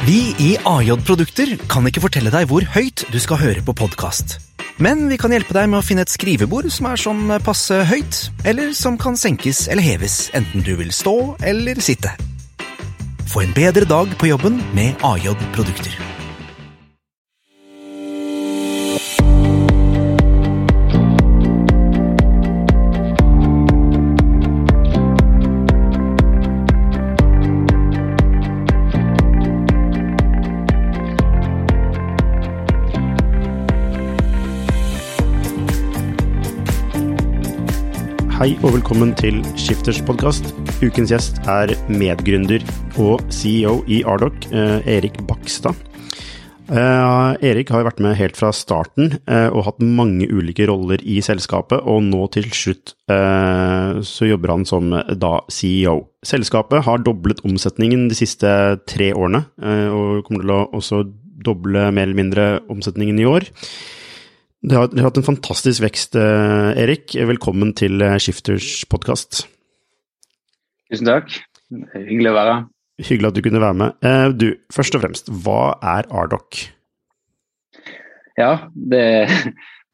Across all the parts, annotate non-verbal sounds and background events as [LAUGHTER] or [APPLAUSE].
Vi i AJ Produkter kan ikke fortelle deg hvor høyt du skal høre på podkast. Men vi kan hjelpe deg med å finne et skrivebord som er sånn passe høyt, eller som kan senkes eller heves, enten du vil stå eller sitte. Få en bedre dag på jobben med AJ Produkter. Hei og velkommen til Skifters podkast. Ukens gjest er medgründer og CEO i Ardoc, eh, Erik Bakstad. Eh, Erik har vært med helt fra starten eh, og hatt mange ulike roller i selskapet, og nå til slutt så jobber han som da CEO. Selskapet har doblet omsetningen de siste tre årene, og kommer til å også doble mer eller mindre omsetningen i år. Dere har, du har hatt en fantastisk vekst, eh, Erik. Velkommen til Skifters Shifters podkast. Tusen takk. Hyggelig å være her. Hyggelig at du kunne være med. Eh, Du, først og fremst, hva er Ardoc? Ja, det er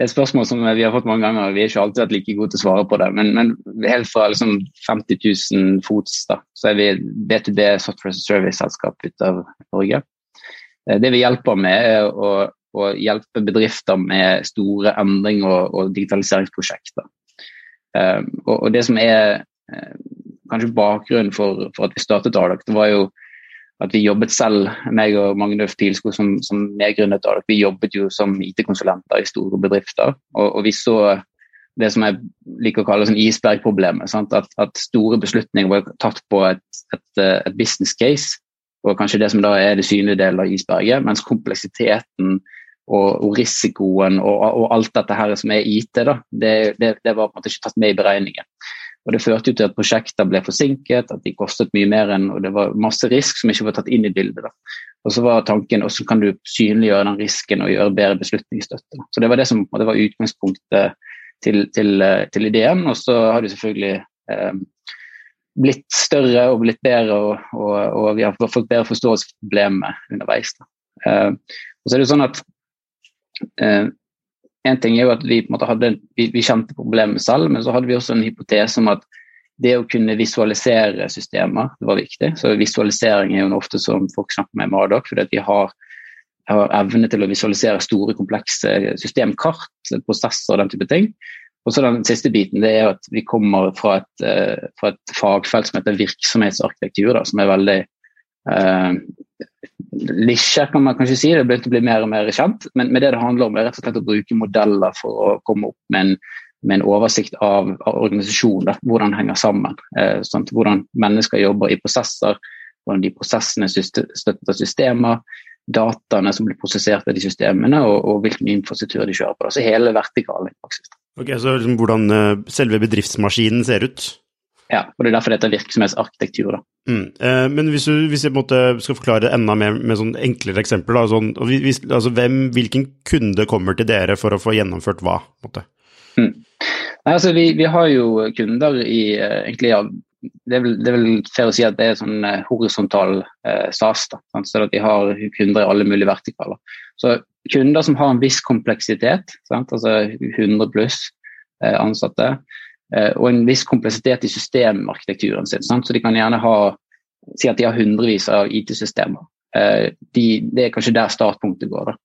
et spørsmål som vi har fått mange ganger. Vi er ikke alltid vært like gode til å svare på det. Men, men helt fra liksom 50 000 fots da, så er vi B2B Software Service-selskap ut av Norge. Eh, Det vi hjelper med, er å, å hjelpe bedrifter med store endringer og, og digitaliseringsprosjekter. Eh, Og, og det som er eh, kanskje bakgrunnen for, for at vi startet Ardoc, det var jo at vi jobbet selv, meg og Magnus Pilsko som, som medgrunnet Ardoc, vi jobbet jo som IT-konsulenter i store bedrifter. Og, og vi så det som jeg liker å kalle sånn isbergproblemet. At, at store beslutninger var tatt på et, et, et business case, og kanskje det som da er det synlige delen av isberget, mens kompleksiteten og, og risikoen og, og, alt dette her som er IT, da, det, det, det var på en måte ikke tatt med i beregningen. Og Det førte jo til at prosjekter ble forsinket, at de kostet mye mer enn og det var masse risk som ikke var tatt inn i bildet. da. Og så var tanken hvordan kan du synliggjøre den risken og gjøre bedre beslutningsstøtte. Så Det var det som det var utgangspunktet til, til, til ideen. Og så har det selvfølgelig eh, blitt større og blitt bedre, og, og, og, vi har fått bedre forståelse for problemet underveis. Da. Eh, og så er det sånn at eh, en ting er jo at vi, på en måte hadde, vi, vi kjente problemet selv, men så hadde vi også en hypotese om at det å kunne visualisere systemer var viktig. Så Visualisering er jo ofte som folk snakker med Madoc, fordi vi har, har evne til å visualisere store, komplekse systemkart, prosesser og den type ting. Og så Den siste biten det er at vi kommer fra et, uh, fra et fagfelt som heter virksomhetsarkitektur, da, som er veldig uh, lisje, kan man kanskje si. Det begynte å bli mer og mer kjent. Men, men det det handler om, er rett og slett å bruke modeller for å komme opp med en, med en oversikt av, av organisasjonen. Hvordan det henger sammen. Eh, sånn, hvordan mennesker jobber i prosesser, hvordan de prosessene støtter systemer, dataene som blir prosessert av de systemene, og, og hvilken infrastruktur de kjører på. Altså hele vertikalen i praksis. Ok, Så liksom hvordan uh, selve bedriftsmaskinen ser ut? Ja, og det er derfor det heter virksomhetsarkitektur. da. Mm. Eh, men hvis, du, hvis jeg skal forklare det enda mer med sånn enklere eksempler, da, sånn, hvis, altså, hvem, hvilken kunde kommer til dere for å få gjennomført hva? Mm. Nei, altså, vi, vi, har jo kunder i uh, egentlig ja, det, er vel, det er vel fair å si at det er sånn uh, horisontal eh, SAS. da, sant? så at Vi har kunder i alle mulige vertikaler. Så kunder som har en viss kompleksitet, sant? altså 100 pluss ansatte, og en viss kompleksitet i systemarkitekturen sin. Sant? Så de kan gjerne ha si at de har hundrevis av IT-systemer. De, det er kanskje der startpunktet går.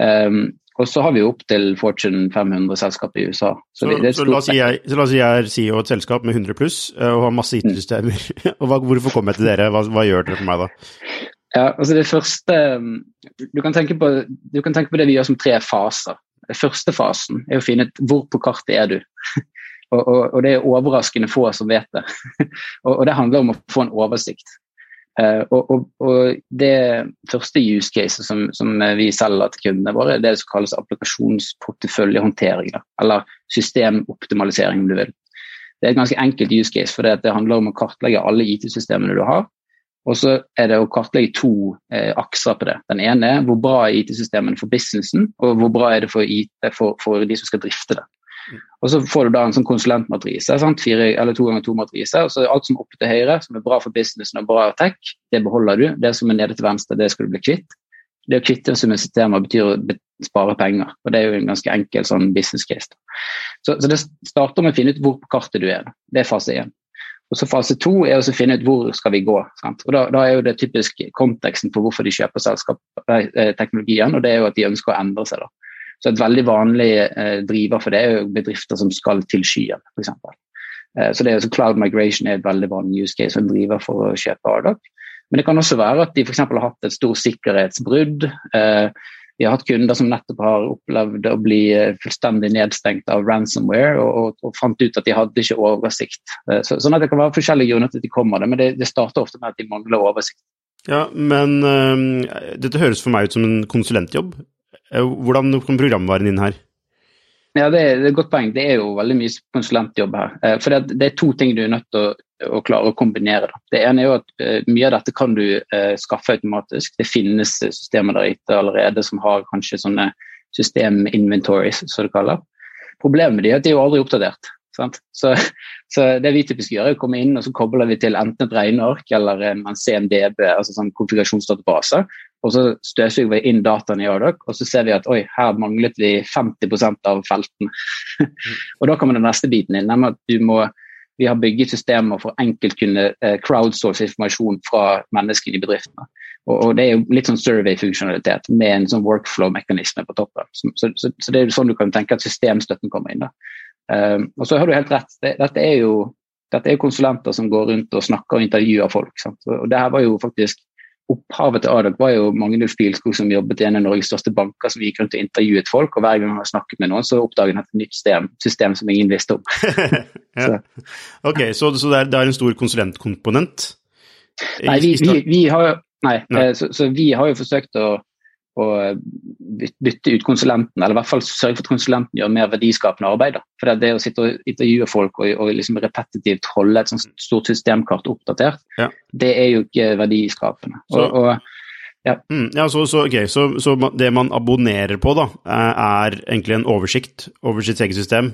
Um, og så har vi opp til Fortune 500-selskap i USA. Så, så, så, la si jeg, så, la oss si jeg er CEO et selskap med 100 pluss og har masse IT-systemer. [LAUGHS] Mm. Hvorfor kommer jeg til dere? Hva, hva, gjør dere for meg da? Ja, altså det første, du kan, tenke på, du kan tenke på det vi gjør som tre faser. Den første fasen er å finne ut hvor på kartet er du. [LAUGHS] og, og, og, det er overraskende få som vet det. [LAUGHS] og, og det handler om å få en oversikt. Uh, og, Det første use case som, som vi selger til kundene våre, er det som kalles applikasjonsporteføljehåndtering. Eller systemoptimalisering, om du vil. Det er et ganske enkelt use case, for det, det handler om å kartlegge alle IT-systemene du har. Og så er det å kartlegge to eh, akser på det. Den ene er hvor bra er IT-systemene for businessen, og hvor bra er det for IT for, for de som skal drifte det. Og så får du da en sånn konsulentmatrise, sant? Fire, eller to ganger to-matrise. og så Alt som er oppe til høyre, som er bra for businessen og bra tech, det beholder du. Det som er nede til venstre, det skal du bli kvitt. Det å kvitte seg med systemer betyr å spare penger. og Det er jo en ganske enkel sånn business case. Så, så, det starter med å finne ut hvor på kartet du er. Det er fase én. Og så Fase to er å finne ut hvor skal vi gå. Sant? Og da, da, er jo det typisk konteksten for hvorfor de kjøper eh, teknologien, og det er jo at de ønsker å endre seg. da. Så Et veldig vanlig eh, driver for det er jo bedrifter som skal til skyen, f.eks. Eh, så det er, så Cloud migration er et veldig vanlig use case som driver for å kjøpe Ardoc. Men det kan også være at de f.eks. har hatt et stort sikkerhetsbrudd. Eh, vi har hatt kunder som nettopp har opplevd å bli fullstendig nedstengt av ransomware, og, og, og fant ut at de hadde ikke oversikt. Så, sånn at Det kan være forskjellige grunner til at de kommer det, men det, det starter ofte med at de mangler oversikt. Ja, Men uh, dette høres for meg ut som en konsulentjobb. Hvordan kom programvaren inn her? Ja, det er, et godt poeng. Det er jo veldig mye konsulentjobb her. For det, det, er to ting du er nødt til å å klare å kombinere. Det, ene er jo at uh, mye av dette kan du skaffe automatisk. Det finnes systemer der ute allerede som har kanskje sånne systeminventories, som det kaller. Problemet er at de er jo aldri oppdatert. Så, så, det vi typisk gjør, er å komme inn og så kobler vi til enten et regneark eller en CMDB, altså sånn konfigurasjonsdatabase. Og så støvsuger vi inn dataene i Ardoc, og så ser vi at oi, her manglet vi 50% av feltene. [LAUGHS] og da kommer den neste biten inn, nemlig at du må vi har bygget systemer for enkelt kunne eh, crowdsource informasjon fra menneskene i bedriftene. Og, Det er jo litt sånn survey-funksjonalitet med en sånn workflow-mekanisme på toppen. Så, så, så, det er sånn du kan tenke at systemstøtten kommer inn. da. Um, og så har du helt rett. Det, dette, er jo, dette er konsulenter som går rundt og snakker og intervjuer folk. Sant? Og det her var jo faktisk opphavet til Adak var jo Magnus Bilskog som jobbet i en av Norges største banker, som gikk rundt og intervjuet folk. og Hver gang han snakket med noen, så oppdaget han et nytt system, system som ingen visste om. [LAUGHS] ja. Ok, Så, så det, er, det, er, en stor konsulentkomponent? Nei, vi, vi, vi har, nei, nei. Eh, så, så, vi har jo forsøkt å å bytte ut konsulenten, eller i hvert fall sørge for at konsulenten gjør mer verdiskapende arbeid. Da. For det, å sitte og intervjue folk og, og liksom repetitivt holde et sånt stort systemkart oppdatert, ja. det er jo ikke verdiskapende. Og, og, ja. Mm, ja så, så, okay. så, så, det man abonnerer på, da, er egentlig en oversikt over sitt eget system?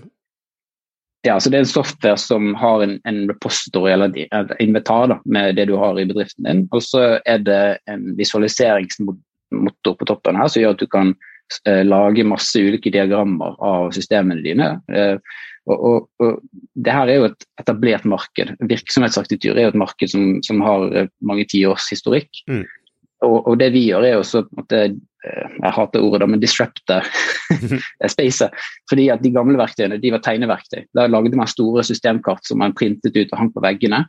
Ja, så Det er en software som har en, en repository eller et inventar da, med det du har i bedriften din. Og så er det en visualiseringsmodell motor på toppen her, som gjør at du kan eh, lage masse ulike diagrammer av systemene dine. Eh, og, og, og, det her er jo et etablert marked. Virksomhetsaktitur er jo et marked som, som har eh, mange tiårs historikk. Mm. Og, og, det vi gjør, er også eh, jeg hater ordet, men disrupte [LAUGHS] spacet. Fordi at de gamle verktøyene de var tegneverktøy. Da lagde man store systemkart som man printet ut og hang på veggene.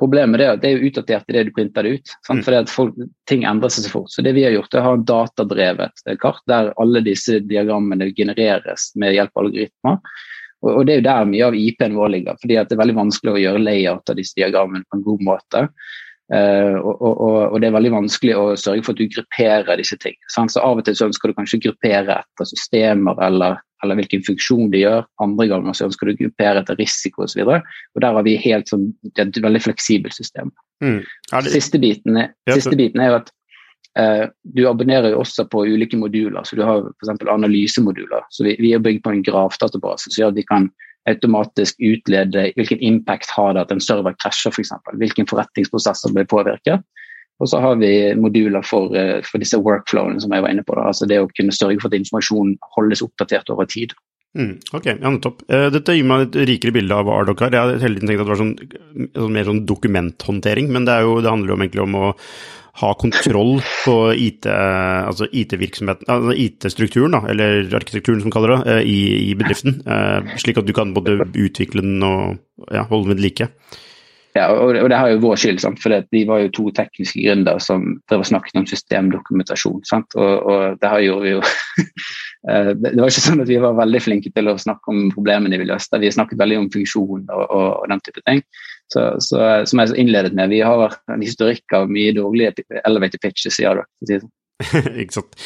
Problemet er at det er jo utdatert i det du printer det ut. Mm. Fordi at folk, ting endrer seg så fort. Så det vi har gjort, er å ha en datadrevet kart der alle disse diagrammene genereres med hjelp av algoritmer. Og, og det er jo der mye av IP-en vår ligger. fordi at det er veldig vanskelig å gjøre layout av disse diagrammene på en god måte. Uh, og, og, og, det er veldig vanskelig å sørge for at du grupperer disse ting. Sant? Så Av og til så ønsker du kanskje gruppere etter systemer eller eller hvilken funksjon de gjør. Andre ganger så ønsker du gruppere etter risiko osv. Der har vi helt sånn, et veldig fleksibelt system. Mm. Det... Siste, biten er, siste, biten er, jo at uh, du abonnerer jo også på ulike moduler. så Du har f.eks. analysemoduler. så Vi, vi er bygd på en gravdatabase som gjør at vi kan automatisk utlede hvilken impact har det at en server krasjer, f.eks. For hvilken forretningsprosesser blir påvirket. Og så har vi moduler for, eh, for disse workflowene som jeg var inne på. Da. Altså det å kunne sørge for at informasjonen holdes oppdatert over tid. Mm, ok, ja, nettopp. Uh, dette gir meg et rikere bilde av Ardoc her. Jeg hadde hele tiden tenkt at det var sånn, sånn, mer sånn dokumenthåndtering, men det, jo, det handler jo egentlig om å ha kontroll på IT, altså IT-virksomheten, altså IT-strukturen, eller arkitekturen som kaller det, uh, i, i bedriften. Uh, slik at du kan både utvikle den og ja, holde den ved like. Ja, og, og det har jo vår skyld, sant? for de var jo to tekniske gründere som snakket om systemdokumentasjon. Sant? Og, og det her gjorde vi jo [LAUGHS] eh, Det var ikke sånn at vi var veldig flinke til å snakke om problemene vi løste. Vi snakket veldig om funksjon og, og, og den type ting. Så, så, som jeg innledet med, vi har en historikk av mye dårlige elevator pitches i. Sånn. [LAUGHS] ikke sant.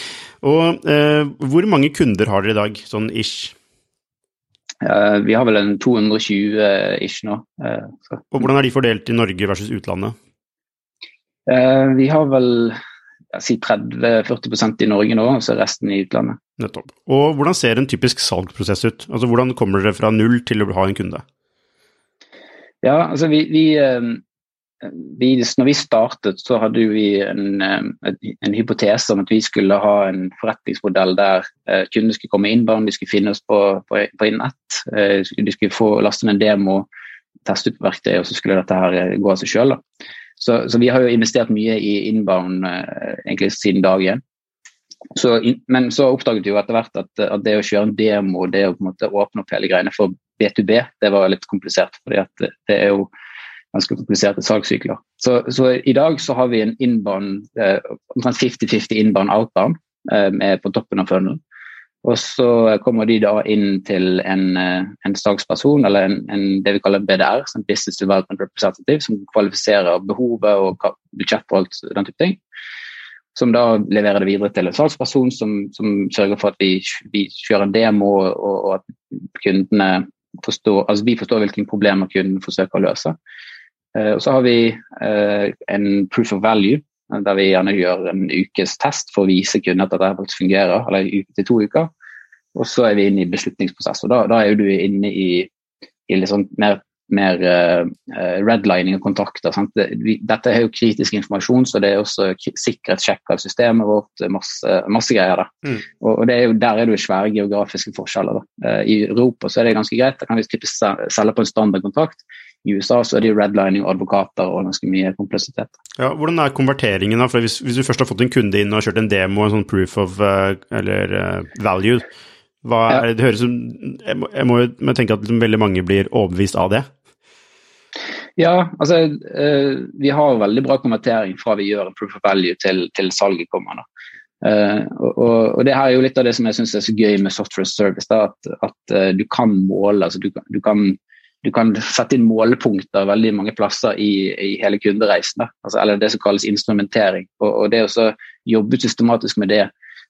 Og eh, hvor mange kunder har dere i dag, sånn ish? Uh, vi har vel en 220 ish nå. Uh, og Hvordan er de fordelt i Norge versus utlandet? Uh, vi har vel si 30-40% i Norge nå, og så resten i utlandet. Nettopp. Og hvordan ser en typisk salgsprosess ut? Altså Hvordan kommer dere fra null til å ha en kunde? Ja, altså vi, vi, eh, vi Når vi startet, så hadde vi en, eh, en, hypotese om at vi skulle ha en forretningsmodell der kundene skulle komme inn, bare de skulle finne oss på, på, på nett. De skulle få laste ned en demo, teste ut verktøy, og så skulle dette her gå av seg sjøl. Så, så, vi har jo investert mye i inbound eh, egentlig siden dag én. men så oppdaget vi jo etter hvert at, at, det å kjøre en demo, det å på en måte åpne opp hele greiene for B2B, det var litt komplisert. fordi at det er jo ganske kompliserte salgssykler. Så, så, i dag så har vi en inbound, eh, omtrent 50-50 innbånd-outbound eh, på toppen av funnelen. Og så kommer de da inn til en, eh, en salgsperson, eller en, en, det vi kaller BDR, som Business Development Representative, som kvalifiserer behovet og budsjett og alt den type ting. Som da leverer det videre til en salgsperson som, som sørger for at vi, vi kjører en demo, og, og, at kundene forstår, altså vi forstår hvilke problemer kunden forsøker å løse. Uh, og så har vi uh, en proof of value, der vi gjerne gjør en ukes test for å vise kunden at dette faktisk fungerer, eller en uke til to uker. Og så er vi inne i beslutningsprosess. og Da, da er du inne i, i litt sånn mer, mer uh, redlining av kontrakter. Det, vi, dette er jo kritisk informasjon, så det er også sikkerhetssjekk av systemet vårt. Masse, masse greier. Mm. Og, og er jo, Der er det jo svære geografiske forskjeller. Da. I Europa så er det ganske greit. Da kan vi selge på en standardkontrakt. I USA så er det redlining og advokater og ganske mye kompleksitet. Ja, hvordan er konverteringen? da? For hvis, hvis, du først har fått en kunde inn og kjørt en demo, en sånn proof of uh, eller uh, value, hva er, ja. det høres som Jeg må, jeg må tenke at liksom veldig mange blir overbevist av det? Ja, altså uh, vi har veldig bra konvertering fra vi gjør en proof of value til, til salget kommer. da. Uh, og, og, det her er jo litt av det som jeg syns er så gøy med software service. Da, at, at uh, du kan måle. altså du, du, kan du kan sette inn målepunkter veldig mange plasser i, i hele kundereisen. Altså, eller det som kalles instrumentering. Og, og det å jobbe systematisk med det,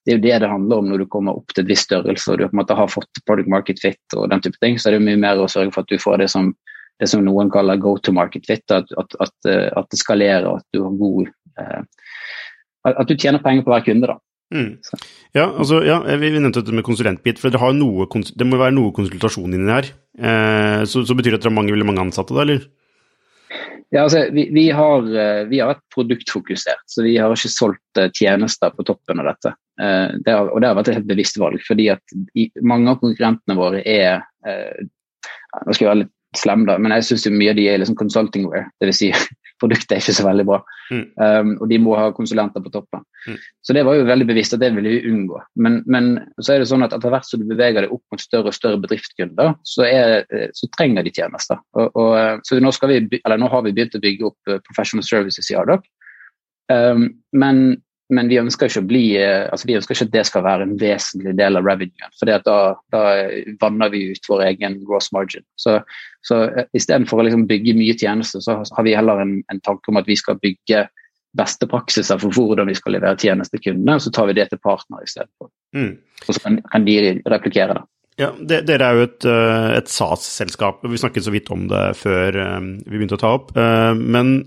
det er jo det det handler om når du kommer opp til et visst størrelse og du på en måte har fått product market fit og den type ting. Så er det mye mer å sørge for at du får det som, det som noen kaller go to market fit. At, at, at, at det skalerer, at du har god eh, At du tjener penger på hver kunde. da. Mm. Ja, altså, ja, vi, nevnte dette med konsulentbit, for det, noe, det må være noe konsultasjon inni her. Eh, så, så, betyr det at dere har mange, veldig mange ansatte, da, eller? Ja, altså, vi, vi, har, eh, vi, har, vært produktfokusert, så vi har ikke solgt eh, tjenester på toppen av dette. Eh, det har, og det har vært et helt bevisst valg, fordi at i, mange av konkurrentene våre er eh, Nå skal jeg være litt slem, da, men jeg syns mye av de er liksom consultingware. Dvs. Si, produktet er ikke så veldig bra. Mm. Um, og de må ha konsulenter på toppen. Mm. Så det var jo veldig bevisst at det ville vi unngå. Men, men så er det sånn at etter hvert som du beveger deg opp mot større og større bedriftskunder, så, er, så trenger de tjenester. Og, og, eh, så nå, vi, nå, har vi begynt å bygge opp eh, professional services i Ardoc. Um, men men vi ønsker ikke bli, eh, altså vi ønsker ikke at det skal være en vesentlig del av revenuen. For da, da, vanner vi ut vår egen gross margin. Så, så eh, istedenfor å liksom bygge mye tjenester, så har vi heller en, en, tanke om at vi skal bygge beste praksiser for hvordan vi skal levere tjenester til kundene, og så tar vi det til partner istedenfor. Mm. Og så kan, kan, de replikere det. Ja, det, Dere er jo et, eh, et SAS-selskap. Vi snakket så vidt om det før vi begynte å ta opp. Men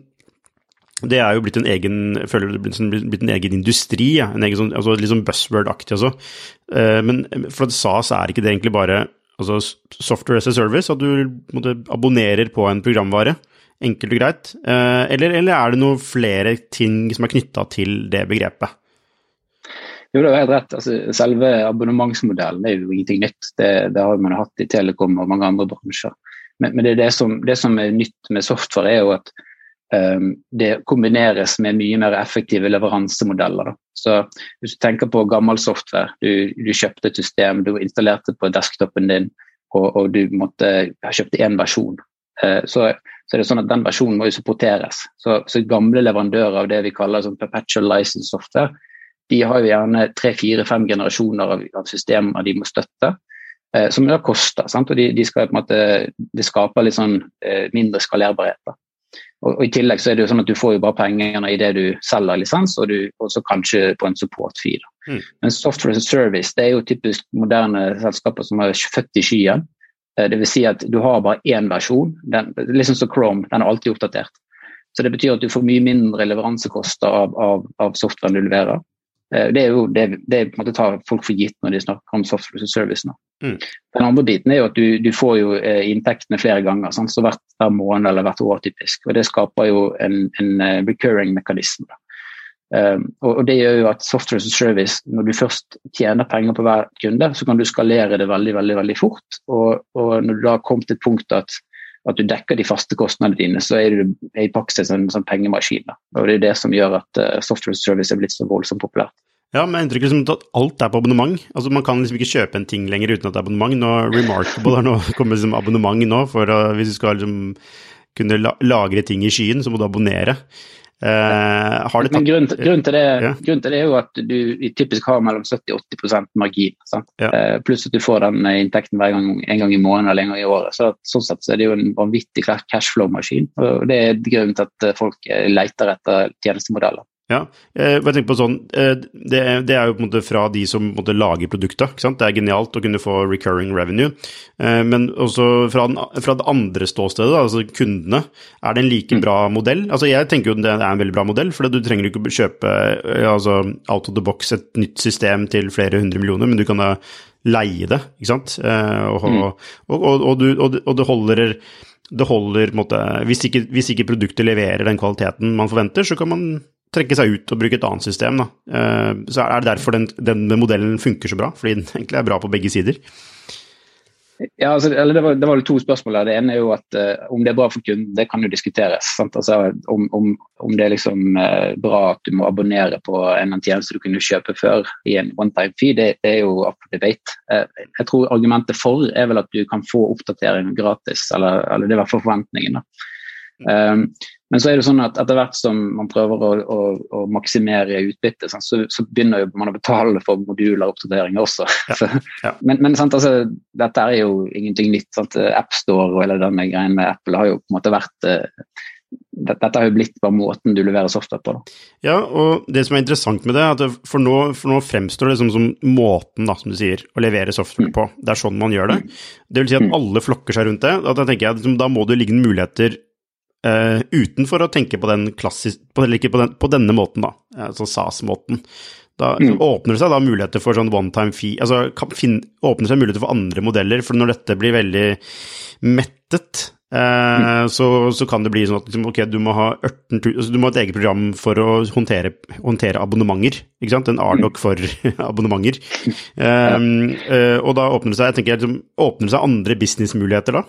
det er jo blitt en egen føler det blitt, blitt en egen industri, ja. en egen sånn, altså litt sånn buzzword-aktig også. Uh, men for at SAS er ikke det egentlig bare altså software as a service, at du måtte, abonnerer på en programvare, enkelt og greit, uh, eller, eller, er det noen flere ting som er knytta til det begrepet? Jo, det er helt rett. Altså, selve abonnementsmodellen er jo ingenting nytt. Det, det har man hatt i Telekom og mange andre bransjer. Men, men det, det, som, det, som, er nytt med software, er jo at det kombineres med mye mer effektive leveransemodeller. Så Hvis du tenker på gammel software, du, du kjøpte et system, du installerte på desktopen din, og, og du måtte ha kjøpt én versjon. Eh, så, så, er det sånn at den versjonen må jo supporteres. Så, så gamle leverandører av det vi kaller sånn perpetual license software, de har jo gjerne tre, fire, fem generasjoner av, av systemer de må støtte eh, som da koster. Sant? og de, de, skal på en måte, Det skaper litt sånn eh, mindre skalerbarhet. Da. Og, og, I tillegg så er det jo sånn at du får jo bare pengene i det du selger lisens, og, du, og så kanskje på en support-fee. Mm. Men software as a service det er jo typisk moderne selskaper som er født i skyen. Dvs. det vil si at du har bare én versjon. Den, liksom som Chrome, den er alltid oppdatert. Så det betyr at du får mye mindre leveransekoster av, av, av softwaren du leverer. Eh, det er jo det, det på en måte tar folk for gitt når de snakker om software service. Mm. Den andre biten er jo at du, du får jo eh, inntektene flere ganger, sant? så hvert, hver måned eller hvert år typisk. og Det skaper jo en, en eh, recurring mekanisme. Um, og, Det gjør jo at software service, når du først tjener penger på hver kunde, så kan du skalere det veldig veldig, veldig fort. Og, og når du da har kommet til et punkt at, at du dekker de faste kostnadene dine, så er du i praksis en sånn pengemaskin. Og Det er det som gjør at uh, software service er blitt så voldsomt populært. Ja, men inntrykket liksom at alt er på abonnement. Altså Man kan liksom ikke kjøpe en ting lenger uten at det er abonnement. Nå, Remarkable har nå [LAUGHS] kommet liksom abonnement nå, for uh, hvis du skal liksom kunne la lagre ting i skyen, så må du abonnere. Uh, men grunnen til, grunn til, det, ja. grunn til, det, er jo at du typisk har mellom 70-80 margin. Ja. Eh, pluss at du får den inntekten hver gang, en gang i måneden eller en gang i året. Så, sånn sett så er det jo en vanvittig cashflow-maskin. og Det er grunnen til at folk leter etter tjenestemodeller. Ja, eh, jeg tenker på sånn, eh, det, det, er jo på en måte fra de som måte, lager produktet. ikke sant? Det er genialt å kunne få recurring revenue. Eh, men også fra, den, fra det andre ståstedet, altså kundene, er det en like bra modell? Altså Jeg tenker jo det er en veldig bra modell, for du trenger ikke kjøpe altså, out of the box et nytt system til flere hundre millioner, men du kan da leie det, ikke sant? Og, mm. og, og, og, du, og det holder det holder måte, hvis, ikke, hvis ikke produktet leverer den kvaliteten man forventer, så kan man trekke seg ut og bruke et annet system. Da. Eh, så er det derfor den, den, modellen funker så bra, fordi den [LAUGHS] egentlig er bra på begge sider. Ja, altså, det, var, det var to spørsmål der. Det ene er jo at uh, om det er bra for kunden, det kan jo diskuteres. Altså, om, om, om, det er liksom uh, bra at du må abonnere på en tjeneste du kunne kjøpe før i en one time fee, det, det er jo up to debate. Uh, jeg tror argumentet for er vel at du kan få oppdatering gratis, eller, eller det er i hvert fall forventningen. da. Um, men så er det sånn at etter hvert som man prøver å, å, å maksimere utbyttet, så, så, begynner man å betale for moduler og oppdateringer også. Ja, [LAUGHS] ja. men, men sant, altså, dette er jo ingenting nytt. AppStore og hele denne greien med Apple har jo på en måte vært uh, dette har jo blitt bare måten du leverer software på. Da. Ja, og det som er interessant med det, er at for nå, for nå fremstår det som, som måten da, som du sier, å levere software mm. på. Det er sånn man gjør det. Det vil si at mm. alle flokker seg rundt det. Da, tenker jeg, liksom, da må det ligge muligheter Uh, utenfor å tenke på den klassisk, på, eller ikke på, den, på denne måten, da, altså SAS-måten. Da mm. åpner det seg da muligheter for sånn one time fee altså finne, åpner seg muligheter for andre modeller, for når dette blir veldig mettet, uh, mm. så, så, kan det bli sånn at liksom, ok, du må ha 18, altså, du må ha et eget program for å håndtere, håndtere abonnementer, ikke sant, en RDoc for [LAUGHS] abonnementer. Uh, [LAUGHS] og da åpner det seg, jeg tenker, liksom, åpner det seg andre businessmuligheter da?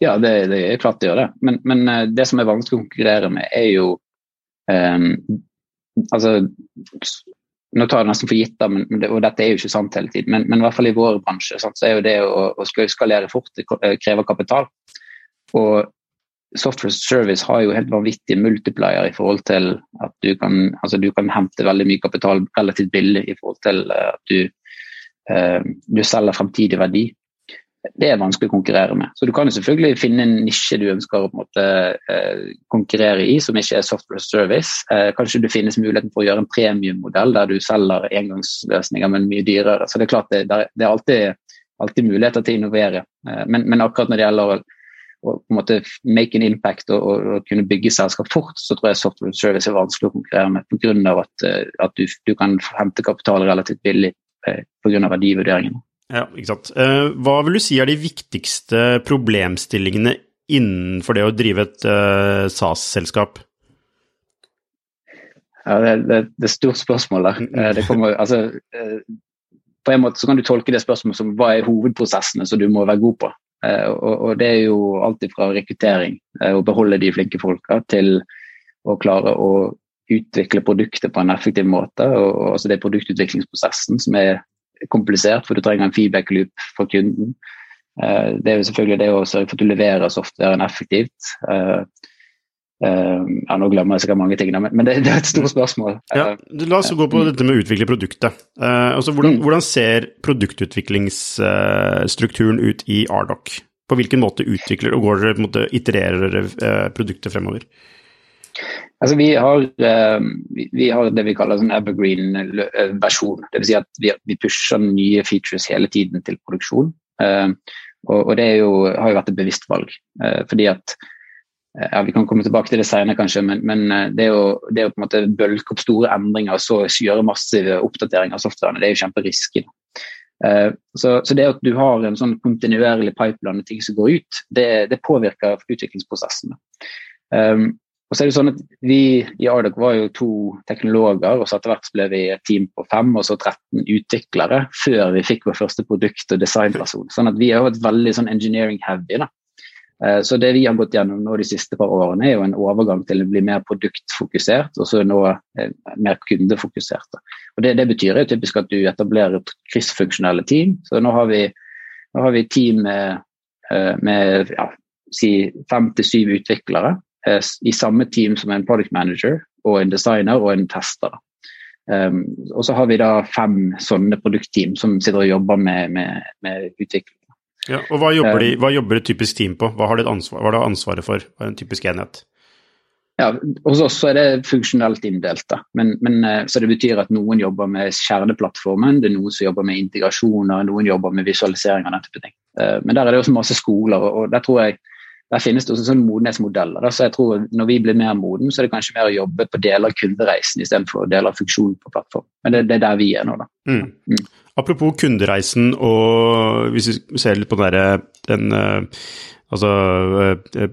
Ja, det, det, er klart det gjør det. Men, men, eh, det som er vanskelig å konkurrere med, er jo um, Altså, nå tar jeg nesten for gitt, men, og dette er jo ikke sant hele tiden, men, men i hvert fall i vår bransje sant, så er jo det å, å skalere fort det eh, krever kapital. Og software service har jo helt vanvittig multiplier i forhold til at du kan, altså du kan hente veldig mye kapital relativt billig i forhold til at du, uh, du selger fremtidig verdi det er vanskelig å konkurrere med. Så du kan jo selvfølgelig finne en nisje du ønsker å måte, eh, konkurrere i, som ikke er software service. Eh, kanskje det finnes muligheten for å gjøre en premiummodell der du selger engangsløsninger, men mye dyrere. Så det er klart det, det er alltid, alltid, muligheter til å innovere. Eh, men, men, akkurat når det gjelder å, å måte, make an impact og, og, kunne bygge selskap fort, så tror jeg software service er vanskelig å konkurrere med pga. at, at du, du, kan hente kapital relativt billig pga. verdivurderingene. Ja, ikke sant. Eh, hva vil du si er de viktigste problemstillingene innenfor det å drive et uh, SAS-selskap? Ja, det, det, det, er et stort spørsmål der. Eh, det kommer, altså, på en måte så kan du tolke det spørsmålet som hva er hovedprosessene som du må være god på. Og, og det er jo alltid fra rekruttering, å beholde de flinke folka, til å klare å utvikle produktet på en effektiv måte. Og, og altså det er produktutviklingsprosessen som er komplisert, for du trenger en feedback loop for kunden. Eh, det er jo selvfølgelig det å sørge for at du leverer softwaren effektivt. Eh, eh, ja, nå glemmer jeg sikkert mange ting, men det, er et stort spørsmål. Ja, la oss gå på dette med å utvikle produktet. Altså, hvordan, mm. hvordan, ser produktutviklingsstrukturen ut i Ardoc? På hvilken måte utvikler og går dere, itererer dere produktet fremover? Altså, vi, har, uh, vi, har, det vi kaller en evergreen-versjon. Eh, Dvs. Si at vi, pusher nye features hele tiden til produksjon. Uh, og, det jo, har jo vært et bevisst valg. Fordi at ja, Vi kan komme tilbake til det senere, kanskje, men, men det, å, bølke opp store endringer og så gjøre massive oppdateringer av softwaren, det er jo kjemperisky. Så, så, det at du har en sånn kontinuerlig pipeline og ting som går ut, det, det påvirker utviklingsprosessen. Og så er det sånn at Vi i Ardoc var jo to teknologer, og så etter hvert ble vi et team på fem og så 13 utviklere før vi fikk vår første produkt- og designperson. Sånn at vi har vært veldig sånn engineering heavy. da. Eh, så det vi har gått gjennom nå de siste par årene, er jo en overgang til å bli mer produktfokusert, og så nå eh, mer kundefokusert. Da. Og det, det, betyr jo typisk at du etablerer kryssfunksjonelle team. Så nå har vi, nå har vi team med, eh, med ja, si fem til syv utviklere i samme team som en product manager og en designer og en tester. Um, og så har vi da fem sånne produktteam som sitter og jobber med, med, med utvikling. Ja, og hva jobber, de, hva jobber, et typisk team på? Hva har de ansvar, hva har ansvaret for? Hva er en typisk enhet? Ja, Hos oss er det funksjonelt inndelt. Men, men, eh, så Det betyr at noen jobber med kjerneplattformen, det er noen som jobber med integrasjoner, noen jobber med visualisering av den type ting. Uh, men der er det også masse skoler, og der tror jeg der finnes det også sånn modenhetsmodeller. Så jeg tror Når vi blir mer moden, så er det kanskje mer å jobbe på deler av kundereisen istedenfor deler av funksjonen på plattform. Men det, det, er der vi er nå, da. Mm. Mm. Apropos kundereisen, og hvis vi ser litt på den derre den, uh, Altså den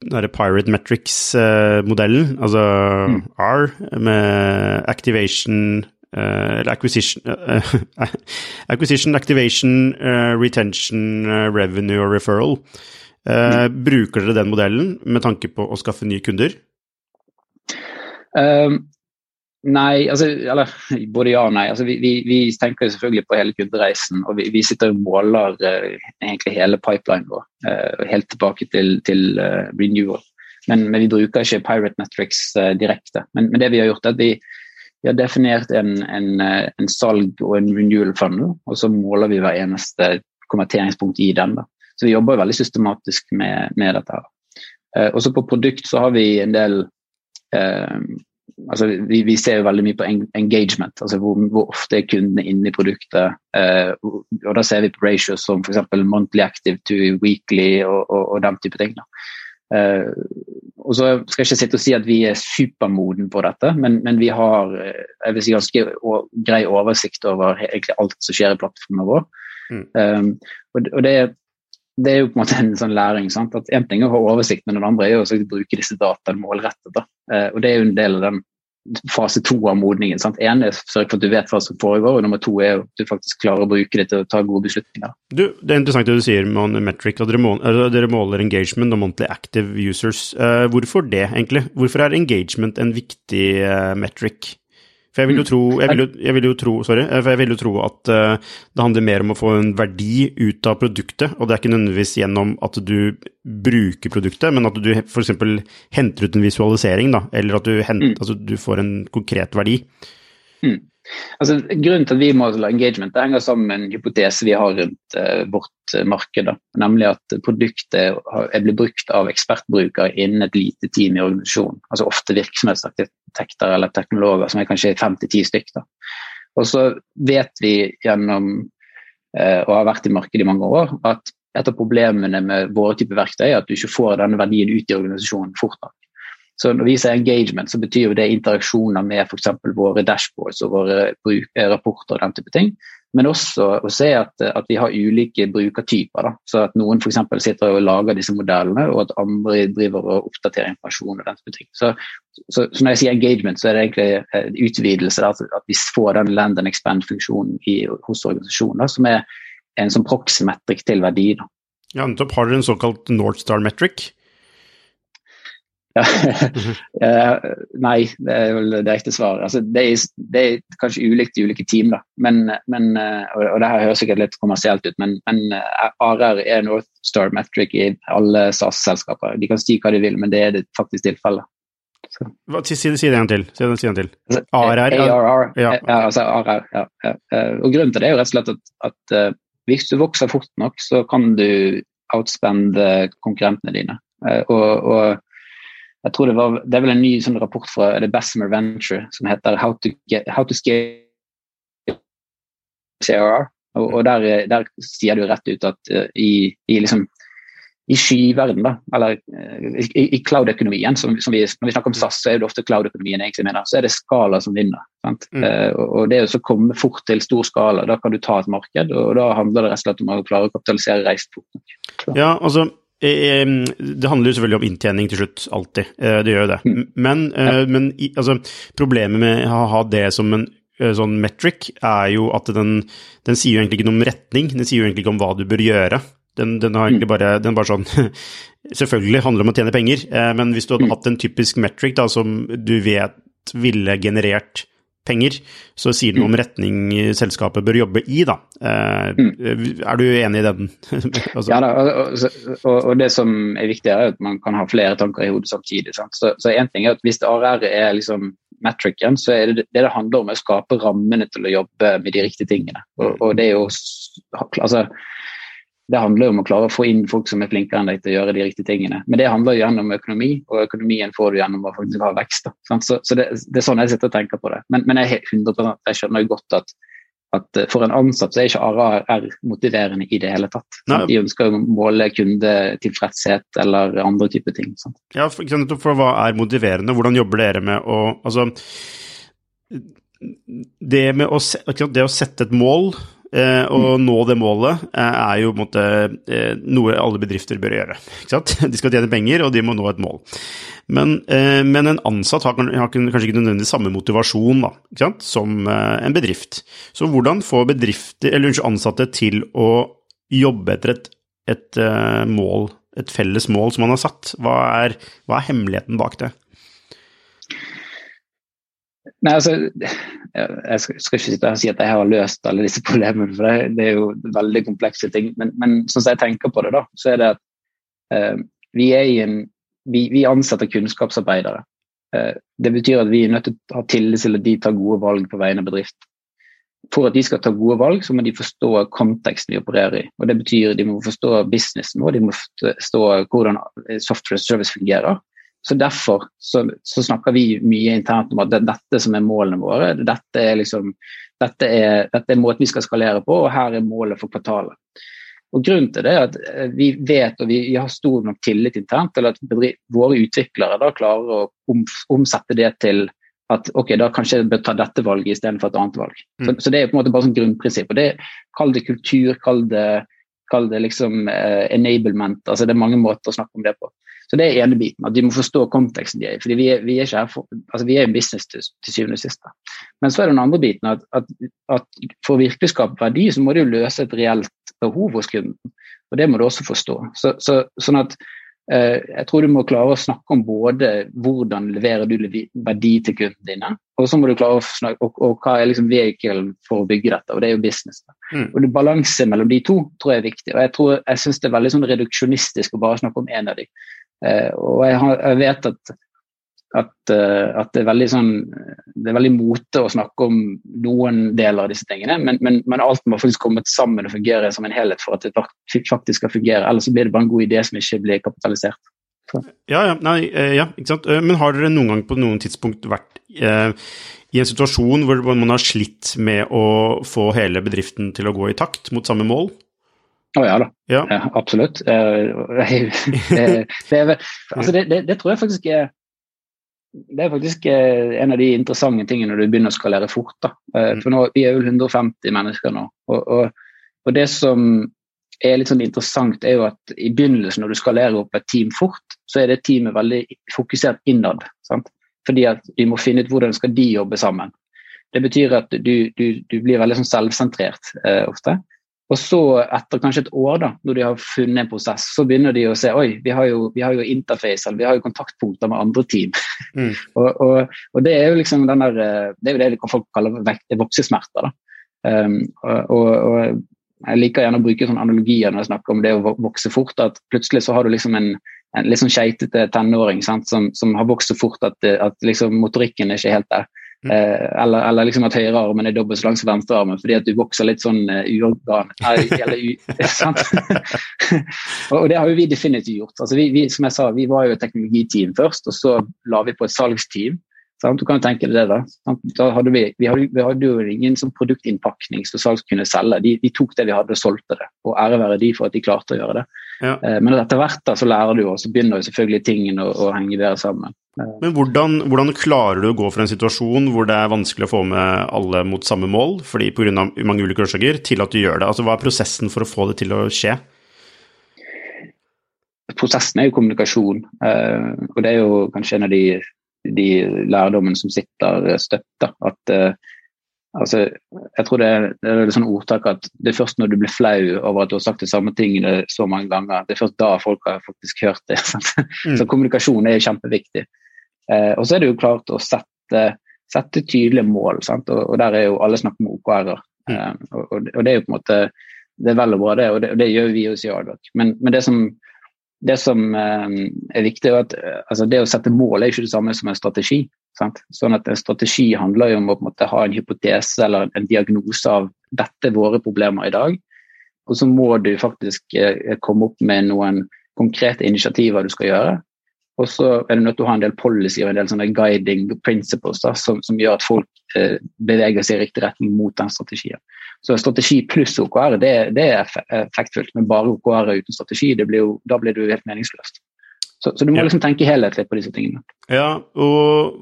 den Pirate Metrics-modellen, altså mm. R, med activation Uh, acquisition, [LAUGHS] acquisition, activation, retention, revenue og referral. Eh, bruker dere den modellen med tanke på å skaffe nye kunder? Um, nei, altså Eller både ja og nei. Altså, vi, vi, vi, tenker selvfølgelig på hele kundereisen. Og vi, vi sitter og måler uh, egentlig hele pipelinen vår, uh, helt tilbake til, til uh, renewal. Men, men, vi bruker ikke Pirate Metrics direkte. Men, men, det vi har gjort, er at vi, vi har definert en, en, en, salg og en renewal funnel, og så måler vi hver eneste konverteringspunkt i den. da. Så vi jobber veldig systematisk med, med dette. her. Eh, også på produkt så har vi en del eh, altså vi, vi, ser jo veldig mye på engagement, altså hvor, hvor ofte er kundene inne i produktet. Eh, og Da ser vi på ratios som f.eks. monthly active to weekly og, og, og den type ting. Eh, og så skal jeg ikke sitte og si at vi er supermoden på dette, men, men vi har eh, jeg vil si, ganske grei oversikt over egentlig alt som skjer i plattformen vår. Mm. Um, og, og det, det er jo på en måte en sånn læring. sant? At Én ting er å ha oversikt, men den andre er jo å bruke disse dataene målrettet. Eh, og Det er jo en del av den fase to av modningen. sant? Én er å sørge for at du vet hva som foregår, og nummer to er at du faktisk klarer å bruke det til å ta gode beslutninger. Du, Det er interessant det du sier med metric, at dere, måler, dere måler engagement og monthly active users. Eh, hvorfor det, egentlig? Hvorfor er engagement en viktig eh, metric? For jeg vil jo tro, jeg vil jo, jeg vil jo tro, sorry, eh, jeg vil jo tro at uh, det handler mer om å få en verdi ut av produktet, og det er ikke nødvendigvis gjennom at du bruker produktet, men at du f.eks. henter ut en visualisering, da, eller at du, henter, mm. altså, du får en konkret verdi. Mm. Altså, grunnen til at vi må ha engagement, det henger sammen med en hypotese vi har rundt uh, vårt uh, marked. Da. Nemlig at produktet er blitt brukt av ekspertbrukere innen et lite team i organisasjonen. Altså ofte virksomhetsarkitekter eller teknologer som er kanskje fem til ti stykker. Og så vet vi gjennom uh, å ha vært i markedet i mange år at et av problemene med våre typer verktøy er at du ikke får denne verdien ut i organisasjonen fort nok. Så når vi sier engagement, så betyr jo det interaksjoner med f.eks. våre dashboards og våre eh, rapporter og den type ting. Men også å se at, at vi har ulike brukertyper. Da. Så at noen f.eks. sitter og lager disse modellene, og at andre driver og oppdaterer informasjon. og den type ting. Så, så, så, når jeg sier engagement, så er det egentlig en utvidelse. Da, at vi får den land and expand-funksjonen hos organisasjoner, som er en sånn proxy-metric til verdi. Da. Ja, nettopp. Har dere en såkalt Northstar metric? Uh, [LAUGHS] nei, det er vel det direkte svaret. Altså, det, er, det, er, kanskje ulikt i ulike team, da. Men, men, uh, og, og, det her høres sikkert litt kommersielt ut, men, men uh, ARR er Northstar Metric i alle SAS-selskaper. De kan si hva de vil, men det er det faktisk tilfellet. Si, det en til. Si det til. ARR? ARR, ja. altså ARR, ja, ja. Og grunnen til det er jo rett og slett at, at hvis du vokser fort nok, så kan du outspende konkurrentene dine. Og, og jeg tror det, var, det er vel en ny sånn rapport fra The Bessemer Venture som heter How to, get, how to Scale CRR. Og, og der, der, sier du rett ut at uh, i, i, liksom, i skyverden, da, eller i, i cloud-økonomien. Som, som vi, når vi snakker om SAS, så er det ofte cloud-økonomien egentlig mener. Så er det skala som vinner. Mm. Uh, og det å komme fort til stor skala, da kan du ta et marked. Og da handler det rett og slett om å klare å kapitalisere reist fort. Ja, altså det handler jo selvfølgelig om inntjening til slutt, alltid. Det gjør jo det. Mm. Men, ja. men altså, problemet med å ha det som en sånn metric, er jo at den, den sier jo egentlig ikke noe om retning. Den sier jo egentlig ikke om hva du bør gjøre. Den, den, har egentlig bare, den bare sånn [LAUGHS] Selvfølgelig handler det om å tjene penger, eh, men hvis du hadde mm. hatt en typisk metric da, som du vet ville generert penger, så sier det noe om mm. retning selskapet bør jobbe i, da. Eh, mm. Er du enig i den? [LAUGHS] altså. Ja da, og, og, og, det som er viktig, er at man kan ha flere tanker i hodet samtidig. Sant? Så én ting er at hvis ARR er liksom metricen, så er det det det handler om å skape rammene til å jobbe med de riktige tingene. Og, og det er jo altså det handler om å klare å få inn folk som er flinkere enn deg til å gjøre de riktige tingene. Men det handler jo gjennom økonomi, og økonomien får du gjennom å faktisk ha vekst. Så, så det, det, er sånn jeg sitter og tenker på det. Men, men jeg, 100%, jeg skjønner jo godt at, at, for en ansatt så er ikke ARR motiverende i det hele tatt. De ønsker å måle kundetilfredshet eller andre typer ting. Sant? Ja, for, for hva er motiverende? Hvordan jobber dere med å altså, det, med å, det å sette et mål Eh, å nå det målet eh, er jo måte, eh, noe alle bedrifter bør gjøre. [LAUGHS] De skal tjene penger, og de må nå et mål. Men, eh, men en ansatt har, har, kanskje ikke nødvendigvis samme motivasjon da, som eh, en bedrift. Så hvordan få ansatte til å jobbe etter et, et eh, mål, et felles mål som man har satt? Hva er, hva er hemmeligheten bak det? Nei, altså, Jeg skal, ikke sitte her og si at jeg har løst alle disse [LAUGHS] problemene, for det, er jo veldig komplekse ting. Men, men sånn som jeg tenker på det, da, så er det at eh, vi, er en, vi, vi, ansetter kunnskapsarbeidere. Eh, det betyr at vi er nødt til å ha tillit til at de tar gode valg på vegne av bedrift. For at de skal ta gode valg, så må de forstå konteksten de opererer i. Og Det betyr at de må forstå businessen vår, de må forstå hvordan software service fungerer. Så Derfor så, så, snakker vi mye internt om at det er dette som er målene våre. Dette er, liksom, dette er, dette er måten vi skal skalere på, og her er målet for kvartalet. Og Grunnen til det er at eh, vi vet og vi, har stor nok tillit internt til at våre utviklere da klarer å om, omsette det til at ok, da kanskje jeg bør ta dette valget istedenfor et annet valg. Mm. Så, så, Det er på en måte bare sånn grunnprinsipp. og det Kall det kultur, kall det, kall det liksom eh, enablement. altså Det er mange måter å snakke om det på. Så det er ene biten, at de må forstå konteksten de er i. fordi vi er, vi er ikke her for, altså vi er en business til, til syvende og sist. Men så er det den andre biten at, at, at for å virkelig skape verdi, så må du løse et reelt behov hos kunden. Og det må du også forstå. Så, så, sånn at eh, jeg tror du må klare å snakke om både hvordan leverer du verdi til kundene dine, og så må du klare å snakke og, og hva er liksom vehiclen for å bygge dette, og det er jo business. Mm. Og Balanse mellom de to tror jeg er viktig. og Jeg tror, jeg syns det er veldig sånn reduksjonistisk å bare snakke om én av de. Eh, og jeg, har, jeg vet at, at, eh, at, det er veldig sånn det er veldig mote å snakke om noen deler av disse tingene, men, men, men alt må faktisk komme sammen og fungere som en helhet for at det faktisk skal fungere. Ellers så blir det bare en god idé som ikke blir kapitalisert. Ja, ja, nei, eh, ja, ikke sant. Men har dere noen gang på noen tidspunkt vært eh, i en situasjon hvor man har slitt med å få hele bedriften til å gå i takt mot samme mål? Å oh, ja da, ja. ja absolutt. [LAUGHS] det, det, altså det, det, tror jeg faktisk er det er faktisk eh, en av de interessante tingene når du begynner å skalere fort. da. Eh, mm. For nå, Vi er jo 150 mennesker nå. Og, og, og, det som er litt sånn interessant, er jo at i begynnelsen når du skalerer opp et team fort, så er det teamet veldig fokusert innad. Sant? Fordi at vi må finne ut hvordan skal de jobbe sammen. Det betyr at du, du, du blir veldig sånn selvsentrert eh, ofte. Og så, etter kanskje et år, da, når de har funnet en prosess, så begynner de å se oi, vi har jo, vi har jo interface, eller vi har jo kontaktpunkter med andre team. Mm. [LAUGHS] og, og, og, det er jo liksom den der, eh, det er jo det folk kaller voksesmerter. da. Um, og, og, jeg liker gjerne å bruke sånne analogier når jeg snakker om det å vokse fort. At plutselig så har du liksom en, en litt sånn skeitete tenåring sant, som, som, har vokst så fort at, at liksom motorikken er ikke helt der. Mm. Eh, eller, eller, liksom at høyrearmen er dobbelt så lang som venstrearmen fordi at du vokser litt sånn uh, uorgan... [LAUGHS] [LAUGHS] og det har jo vi definitivt gjort. Altså vi, vi, som jeg sa, vi var jo et teknologiteam først, og så la vi på et salgsteam. Sant? Du kan jo tenke deg det, da. Sant? da hadde vi, vi, hadde, vi, hadde, jo ingen sånn produktinnpakning som salgs kunne selge. De, de, tok det vi hadde og solgte det. Og ære være de for at de klarte å gjøre det. Ja. Eh, men etter hvert da, så lærer du, og så begynner jo selvfølgelig tingene å, å henge bedre sammen. Eh. Men hvordan, hvordan, klarer du å gå fra en situasjon hvor det er vanskelig å få med alle mot samme mål, fordi pga. mange ulike årsaker, til at du gjør det? Altså, Hva er prosessen for å få det til å skje? Prosessen er jo kommunikasjon, eh, og det er jo kanskje en av de de lærdommen som sitter støtt. At uh, altså, jeg tror det er, det er et sånn ordtak at det er først når du blir flau over at du har sagt de samme tingene så mange ganger, det er først da folk har faktisk hørt det. [LAUGHS] Mm. Så kommunikasjon er kjempeviktig. Uh, og så er det jo klart å sette, sette tydelige mål, sant? Og, og der er jo alle snakk om OKR-er. Mm. eh, og, og, det er jo på en måte det er vel og bra, det, og det, og det gjør vi hos Yardok. Men, men det som det som eh, er viktig, er at eh, altså det å sette mål er ikke det samme som en strategi. Sant? Sånn at En strategi handler jo om å en måte, ha en hypotese eller en diagnose av dette er våre problemer i dag. Og så må du faktisk eh, komme opp med noen konkrete initiativer du skal gjøre. Og så er du nødt til å ha en del policy og en del sånne guiding principles da, som, som, gjør at folk eh, beveger seg i riktig retning mot den strategien. Så strategi pluss OKR det, det er effektfullt, men bare OKR uten strategi, blir jo, da blir det jo helt meningsløst. Så, så, du må liksom tenke helhetlig på disse tingene. Ja, og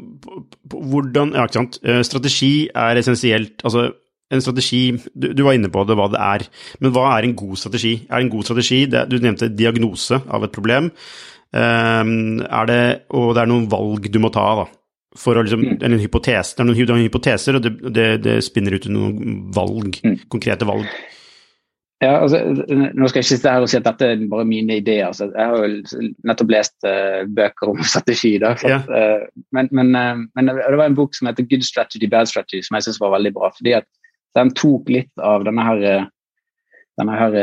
hvordan Ja, ikke sant. Eh, strategi er essensielt Altså, en strategi du, du, var inne på det, hva det er. Men hva er en god strategi? Er en god strategi? Det, du nevnte diagnose av et problem. Um, er det, og det er noen valg du må ta, da for å liksom, mm. en hypotese, Det er noen, noen hypoteser, og det, det, det, spinner ut noen valg, mm. konkrete valg. Ja, altså, Nå skal jeg ikke sitte her og si at dette er bare mine ideer. Altså. Jeg har jo nettopp lest uh, bøker om [LAUGHS] strategi. Da, for, yeah. uh, men, men, uh, men, det var en bok som heter 'Good Strategy, Bad Strategy', som jeg syns var veldig bra. fordi at Den tok litt av denne her, denne her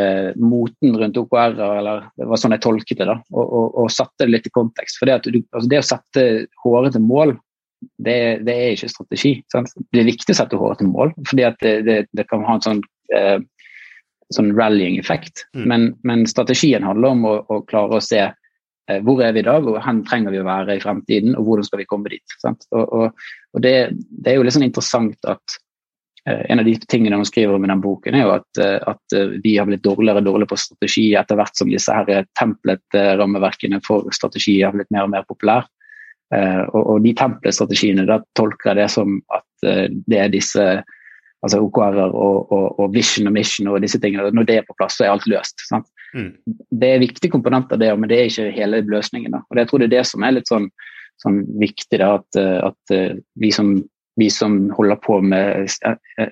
moten rundt OKR, eller det var sånn jeg tolket det, da, og, og, og satte det litt i kontekst. For at du, altså Det å sette hårete mål det, det, er ikke strategi. Sant? Det er viktig å sette håret til mål, fordi det, det, det, kan ha en sånn, eh, sånn rallying-effekt. Mm. Men, men, strategien handler om å, å klare å se eh, hvor er vi i dag, og hvor trenger vi å være i fremtiden, og hvordan skal vi komme dit. Og, og, det, er jo litt sånn interessant at eh, en av de tingene hun skriver om i den boken, er jo at, eh, at eh, vi har blitt dårligere og dårligere på strategi etter hvert som disse her templet-rammeverkene for strategi har blitt mer og mer populære. Og, og, de tempelstrategiene, da tolker jeg det som at det er disse altså OKR-er og, og, og, vision og mission og disse tingene. Når det er på plass, så er alt løst. Mm. Det er viktige komponenter, det, men det er ikke hele løsningen. Da. Og Jeg tror det er det som er litt sånn, sånn viktig, da, at, eh, at vi, som, vi, som, holder på med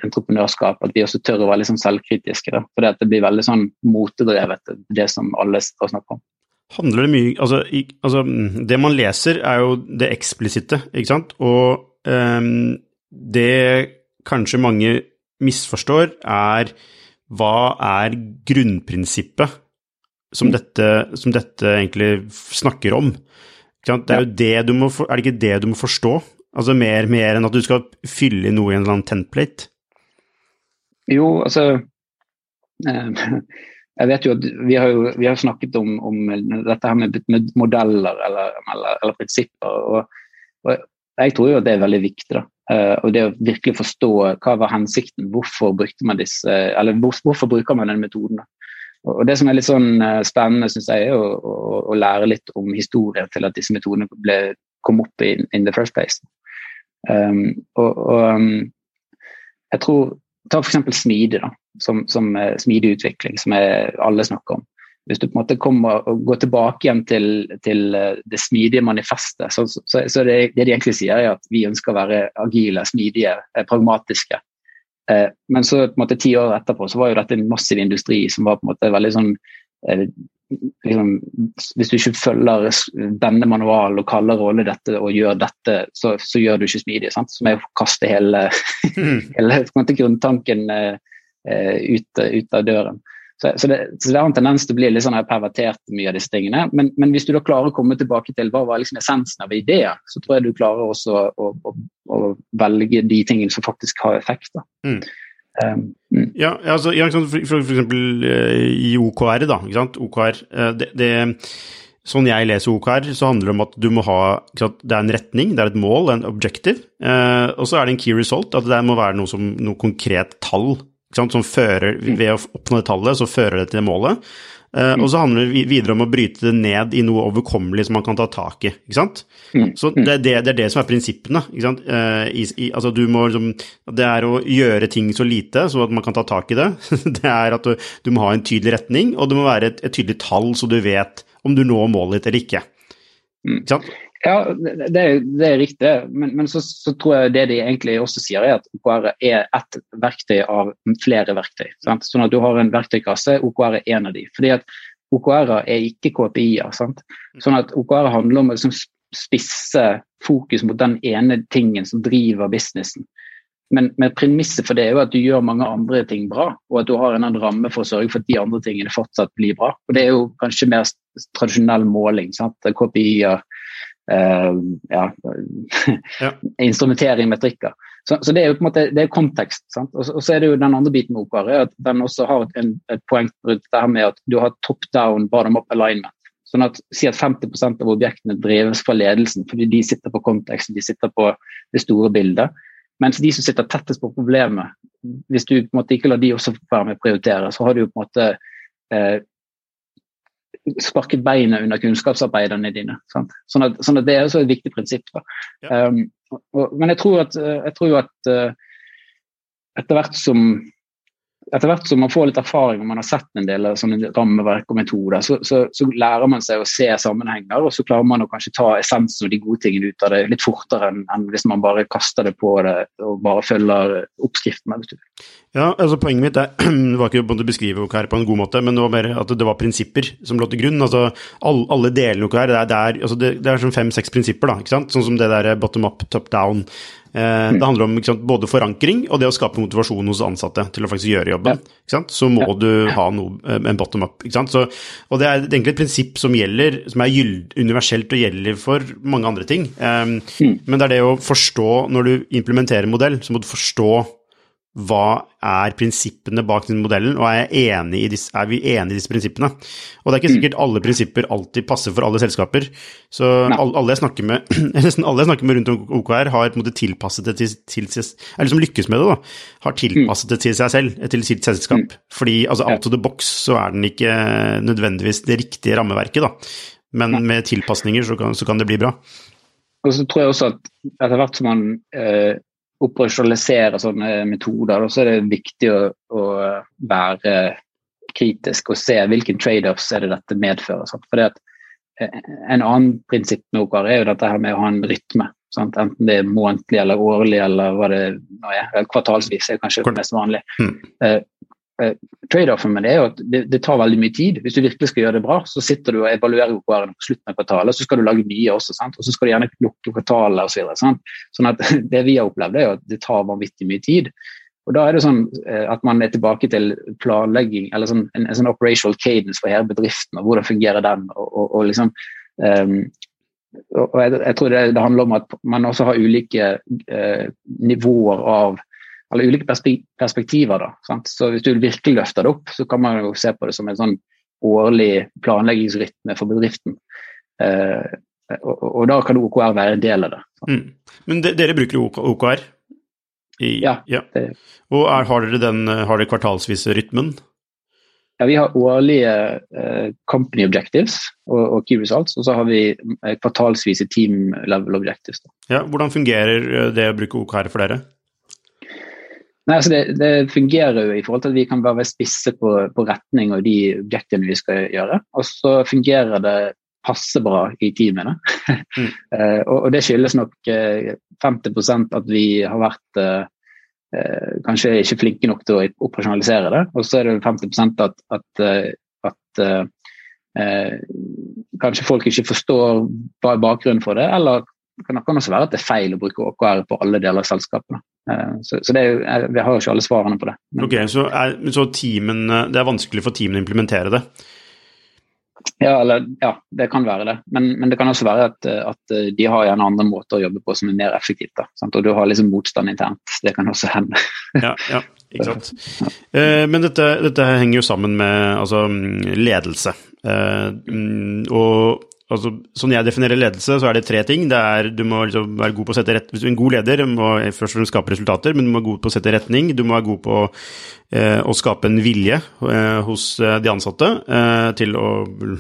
entreprenørskap, at vi også tør å være litt sånn selvkritiske. Da. For det blir veldig sånn motedrevet, det som alle snakker om handler det mye altså, i, altså, det man leser, er jo det eksplisitte, ikke sant? Og um, det kanskje mange misforstår, er hva er grunnprinsippet som, mm. dette, som dette egentlig snakker om? Det er jo det du må, er det ikke det du må forstå? Altså mer, mer enn at du skal fylle noe i en eller annen template? Jo, altså eh, [LAUGHS] jeg vet jo at Vi har jo vi har snakket om, om dette her med, med modeller eller, eller, eller prinsipper. Og, og, Jeg tror jo at det er veldig viktig. da, uh, og Det å virkelig forstå hva var hensikten, hvorfor brukte man disse, eller hvorfor bruker man den metoden. da. Og Det som er litt sånn uh, spennende, synes jeg, er å, å, å, lære litt om historien til at disse metodene ble, kom opp in, in the first place. Um, og, og um, jeg tror Ta f.eks. smidig, da, som, som smidig utvikling, som er, alle snakker om. Hvis du på en måte kommer og går tilbake igjen til, til eh, det smidige manifestet, så, så, så det, det, de egentlig sier, er at vi ønsker å være agile, smidige, eh, pragmatiske. Eh, men så på en måte ti år etterpå så var jo dette en massiv industri som var på en måte veldig sånn liksom, Hvis du ikke følger denne manualen og kaller rolle dette og gjør dette, så, så gjør du ikke smidig. Sant? Som er å kaste hele, [LAUGHS] hele grunntanken eh, eh, ut, ut, av døren. Så, så, det, så, det, er en tendens til å bli litt sånn pervertert, mye av disse tingene. Men, men, hvis du da klarer å komme tilbake til hva var liksom essensen av ideen, så tror jeg du klarer også å, å, å, velge de tingene som faktisk har effekt. Mm. Um, mm. ja, altså, for, for, for, eksempel uh, i OKR, da. Ikke sant? OKR, uh, det, det, sånn jeg leser OKR, så handler det om at du må ha Det er en retning, det er et mål, en objective. Eh, og så er det en key result, at det må være noe, som, noe konkret tall. Som fører, Ved å oppnå det tallet, så fører det til målet. Uh, og så handler det videre om å bryte det ned i noe overkommelig som man kan ta tak i. ikke sant? Mm. Så det, det, det, er det som er prinsippene. ikke sant? Uh, i, i, altså du må, liksom, det er å gjøre ting så lite så at man kan ta tak i det. [LAUGHS] det er at du, du, må ha en tydelig retning, og det må være et, et tydelig tall så du vet om du når målet ditt eller ikke. Mm. Ikke sant? Ja, det, det er riktig, men, men så, så, tror jeg det de egentlig også sier, er at OKR er ett verktøy av flere verktøy. Sant? Sånn at du har en verktøykasse, OKR er en av de. Fordi at OKR-er er ikke KPI-er. Sånn at OKR handler om å liksom spisse fokus mot den ene tingen som driver businessen. Men, men premisset for det er jo at du gjør mange andre ting bra, og at du har en ramme for å sørge for at de andre tingene fortsatt blir bra. Og Det er jo kanskje mer tradisjonell måling. KPI-er ja, ja. [LAUGHS] instrumentering, metrikker. Så, så, det er jo på en måte det er kontekst. sant? Og så, og så er det jo den andre biten med OKR, at den også har en, et poeng rundt det her med at du har top down, bottom up alignment. Sånn at Si at 50% av objektene drives fra ledelsen fordi de sitter på kontekst, de sitter på det store bildet. Mens de som sitter tettest på problemet, hvis du på en måte ikke lar de også være med å prioritere, så har du på en måte eh, sparket beina under kunnskapsarbeiderne dine. Sånn at, sånn at, Det er også et viktig prinsipp. Ja. Um, og, men jeg tror, at, jeg tror at uh, etter hvert som etter hvert som man får litt erfaring og man har sett en del av sånne rammeverk og metoder, så, så, så, lærer man seg å se sammenhenger, og så klarer man å kanskje ta essensen og de gode tingene ut av det litt fortere enn, enn hvis man bare kaster det på det og bare følger oppskriften. Ja, altså Poenget mitt er, [CLEARS THROAT] var ikke å beskrive OKR på en god måte, men det var mer at det var prinsipper som lå til grunn. altså Alle, alle delene OKR, det er, det er, altså det, det er sånn fem-seks prinsipper, da, ikke sant? sånn som det der bottom up, top down. Eh, det handler om sant, både forankring og det å skape motivasjon hos ansatte til å faktisk gjøre jobben. Så må du ha noe, eh, en bottom up. Så, og det er egentlig et prinsipp som gjelder, som er universelt og gjelder for mange andre ting. Um, mm. Men det er det å forstå Når du implementerer en modell, så må du forstå hva er prinsippene bak den modellen, og er, disse, er, vi enige i disse prinsippene? Og det er ikke mm. sikkert alle prinsipper alltid passer for alle selskaper. Så alle jeg med, [CLEARS THROAT] nesten alle jeg snakker med rundt om OKR, har på en måte tilpasset det til, til Eller som lykkes med det, da. Har tilpasset det til seg selv, til sitt selskap. Mm. Fordi altså out of the box så er den ikke nødvendigvis det riktige rammeverket, da. Men med tilpasninger så kan, så kan det bli bra. Og så tror jeg også at etter hvert som man eh, operasjonalisere sånne metoder, så er det viktig å, å være kritisk og se hvilke trade-offs er det dette medfører. Sant? Fordi at eh, En annen prinsipp med OKR er jo dette her med å ha en rytme. Sant? Enten det er månedlig eller årlig eller hva det nå er. Kvartalsvis er kanskje det mest vanlige. Mm. Eh, trade-offen med det er jo at det, det, tar veldig mye tid. Hvis du virkelig skal gjøre det bra, så sitter du og evaluerer OKR-ene på slutten av kvartalet, så skal du lage nye også. Sant? Og så skal du gjerne lukke kvartalet osv. Så sånn at [LAUGHS] det vi har opplevd, er jo at det tar vanvittig mye tid. Og Da er det sånn eh, at man er tilbake til planlegging, eller sånn, en, en, sånn operational cadence for hele bedriften, og hvordan fungerer den. og, og, og liksom um, og jeg, jeg, tror det, det, handler om at man også har ulike uh, nivåer av eller ulike perspektiver. Da, sant? så Hvis du virkelig løfter det opp, så kan man jo se på det som en sånn årlig planleggingsrytme for bedriften. Eh, og, og, da kan OKR være en del av det. Mm. Men de, dere bruker OKR? I, ja. ja. Og er, har dere den har dere kvartalsvise rytmen? Ja, Vi har årlige uh, company objectives og, og, key results, og så har vi uh, kvartalsvise team level objectives. Da. Ja, Hvordan fungerer eh, det å bruke OKR for dere? Nei, altså det, det, fungerer jo i forhold til at vi kan være spisse på, på retning og de objektene vi skal gjøre. Og så fungerer det passe bra i teamene. Mm. uh, [LAUGHS] og, og, det skyldes nok uh, eh, 50% at vi har vært uh, kanskje ikke flinke nok til å operasjonalisere det. Og så er det 50 at, at, at kanskje folk ikke forstår bakgrunnen for det, eller det kan også være at det er feil å bruke OKR på alle deler av selskapene. Eh, så, så det vi har jo ikke alle svarene på det. Men, ok, Så, er, så teamen, det er vanskelig for teamene å implementere det? Ja, eller, ja, det kan være det. Men, men det kan også være at, at, de har gjerne andre måter å jobbe på som er mer effektivt. Da? Og du har liksom motstand internt. Det kan også hende. ja, ja, ikke sant. [LAUGHS] Ja. Eh, men dette, dette, henger jo sammen med altså, ledelse. Eh, mm, og altså, Sånn jeg definerer ledelse, så er det tre ting. Det er, du må liksom være god på å sette rett, Hvis du er en god leder, må først og fremst skape resultater, men du må være god på å sette retning. Du må være god på eh, å skape en vilje eh, hos eh, de ansatte eh, til å,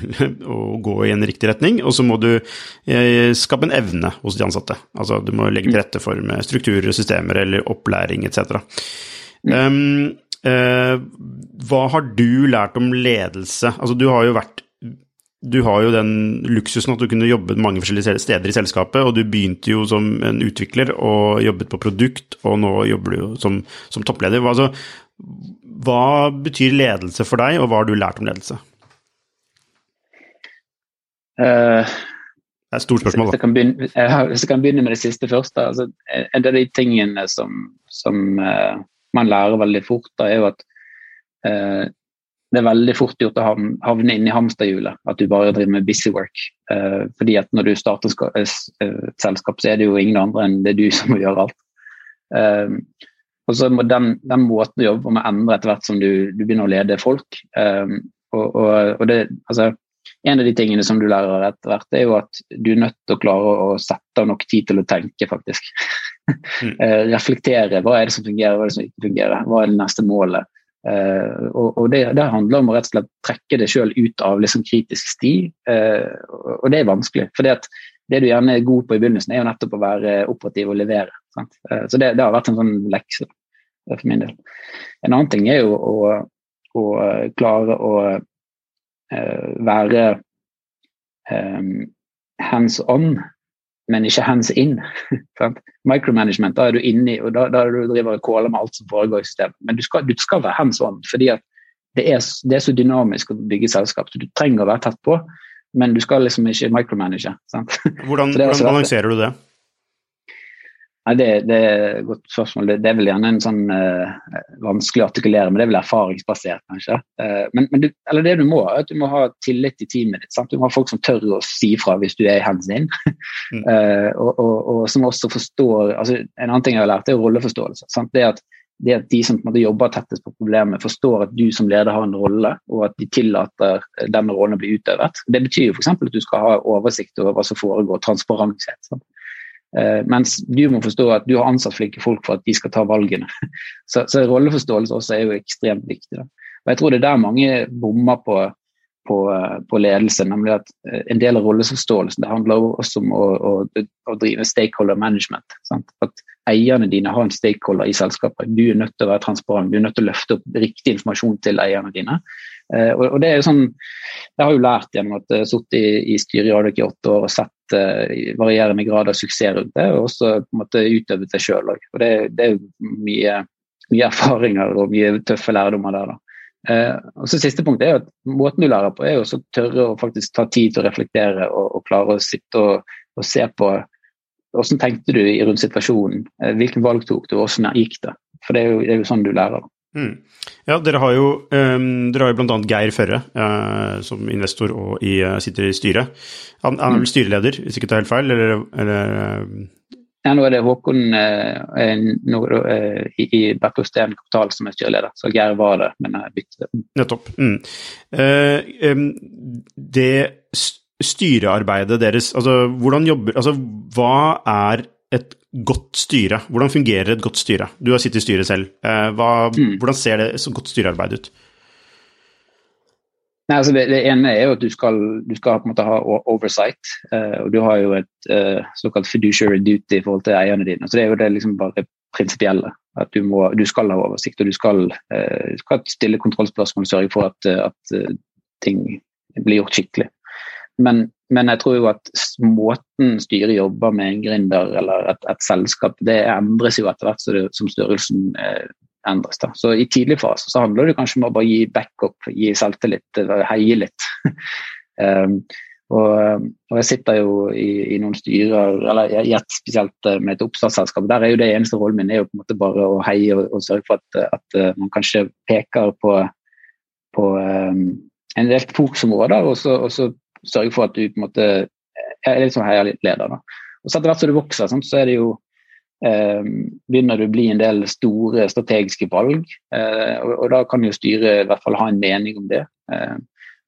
[LAUGHS] å, gå i en riktig retning. Og så må du eh, skape en evne hos de ansatte. Altså du må legge til rette for med strukturer, systemer eller opplæring etc. Um, eh, hva har du lært om ledelse? Altså du har jo vært du har jo den luksusen at du kunne jobbet mange forskjellige steder i selskapet, og du begynte jo som en utvikler og jobbet på produkt, og nå jobber du jo som, som toppleder. Altså, hva betyr ledelse for deg, og hva har du lært om ledelse? Uh, det er et stort spørsmål, da. Begynne, [LAUGHS] hvis jeg kan begynne med det siste først. Altså, en av de tingene som, som uh, man lærer veldig fort, da, er jo at uh, det er veldig fort gjort å havne inn i hamsterhjulet. At du bare driver med busy work. Uh, fordi at når du starter et selskap, så er det jo ingen andre enn det er du [LAUGHS] som må gjøre alt. Eh, og så må den, den, måten jobber på må endre etter hvert som du, du begynner å lede folk. Eh, og, og, og det, altså, en av de tingene som du lærer etter hvert, er jo at du er nødt til å klare å sette av nok tid til å tenke, faktisk. mm. [LAUGHS] reflektere. Hva er det som fungerer, hva er det som ikke fungerer? Hva er det neste målet? Uh, og, det, det, handler om å rett og slett trekke det sjøl ut av liksom kritisk sti, uh, og det er vanskelig. For det, det du gjerne er god på i begynnelsen, er jo nettopp å være operativ og levere. Uh, så det, det, har vært en sånn lekse for min del. En annen ting er jo å, å klare å være um, hands on men ikke hands in. [LAUGHS] Micromanagement, da er du inni, og da, da du driver og kåler med alt som foregår i systemet. Men du skal, du skal være hands on, fordi det er, det er, så dynamisk å bygge selskap. så Du trenger å være tett på, men du skal liksom ikke micromanage. Sant? Hvordan, [LAUGHS] hvordan balanserer du det? Nei, det, det, er et godt spørsmål. Det, det, er vel gjerne en sånn uh, vanskelig å artikulere, men det er vel erfaringsbasert, kanskje. Uh, men, men du, eller det du må, er at du må ha tillit i teamet ditt. Sant? Du må ha folk som tør å si fra hvis du er hands in. mm. uh, [LAUGHS] og, og, og, som også forstår altså En annen ting jeg har lært, er rolleforståelse. Sant? Det at det at de som på en måte jobber tettest på problemet, forstår at du som leder har en rolle, og at de tillater denne rollen å bli utøvet. Det betyr jo f.eks. at du skal ha oversikt over hva som foregår, transparenshet. Sant? Uh, mens du må forstå at du har ansatt flinke folk for at de skal ta valgene. [LAUGHS] så, så rolleforståelse også er jo ekstremt viktig. Da. Og Jeg tror det er der mange bommer på, på, på ledelse. Nemlig at uh, en del av rolleforståelsen det handler også om å, å, å drive stakeholder management. Sant? At eierne dine har en stakeholder i selskapet. Du er nødt til å være transparent, du er nødt til å løfte opp riktig informasjon til eierne dine. Og, det er jo sånn, Jeg har jo lært gjennom at jeg har sittet i, i styret i Adek i åtte år og sett uh, varierende grad av suksess rundt det, og også på en måte utøvet det sjøl òg. Det, det, er mye, mye, erfaringer og mye tøffe lærdommer der. da. Uh, og så Siste punkt er at måten du lærer på, er jo å tørre å faktisk ta tid til å reflektere og, og klare å sitte og, og, se på hvordan tenkte du rundt situasjonen, uh, hvilke valg tok du, hvordan gikk det. For det er jo, det er jo sånn du lærer. Mm. Ja, dere har jo, um, dere har jo bl.a. Geir Førre uh, som investor og i, uh, sitter i styret. Han, han, er vel mm. styreleder, hvis ikke tar helt feil, eller, eller uh... Ja, nå er det Håkon i, i Bertelsten Kapital som er styreleder, så Geir var det, men jeg byttet. Nettopp. Mm. Um, det styrearbeidet deres, altså hvordan jobber Altså hva er et godt styre? Hvordan fungerer et godt styre? Du har sittet i styret selv. Eh, hva, mm. Hvordan ser det så godt styrearbeid ut? Nei, altså det, det, ene er jo at du skal, du skal på en måte ha oversight. Uh, og Du har jo et uh, såkalt fiduciary duty i forhold til eierne dine. så Det er jo det liksom bare prinsipielle. At du, må, du, skal ha oversikt og du skal, uh, skal stille kontrollspørsmål og sørge for at, at ting blir gjort skikkelig. Men, men, jeg tror jo at måten styret jobber med en gründer eller et, et, selskap, det endres jo etter hvert som, som størrelsen eh, endres. Da. Så I tidlig fase så handler det kanskje om å bare gi backup, gi selvtillit, heie litt. [LAUGHS] um, og, og, Jeg sitter jo i, i, noen styrer, eller i et spesielt eh, med et oppstartsselskap. Der er jo det eneste rollen min er jo på en måte bare å heie og, og sørge for at, at, eh, man kanskje peker på, på um, en del fokusområder, og så, og så sørge for at du på en måte er litt sånn heialeder. Og så etter hvert som du vokser, sånn, så er det jo eh, begynner du å bli en del store strategiske valg. Eh, og, og, da kan jo styret i hvert fall ha en mening om det. Eh,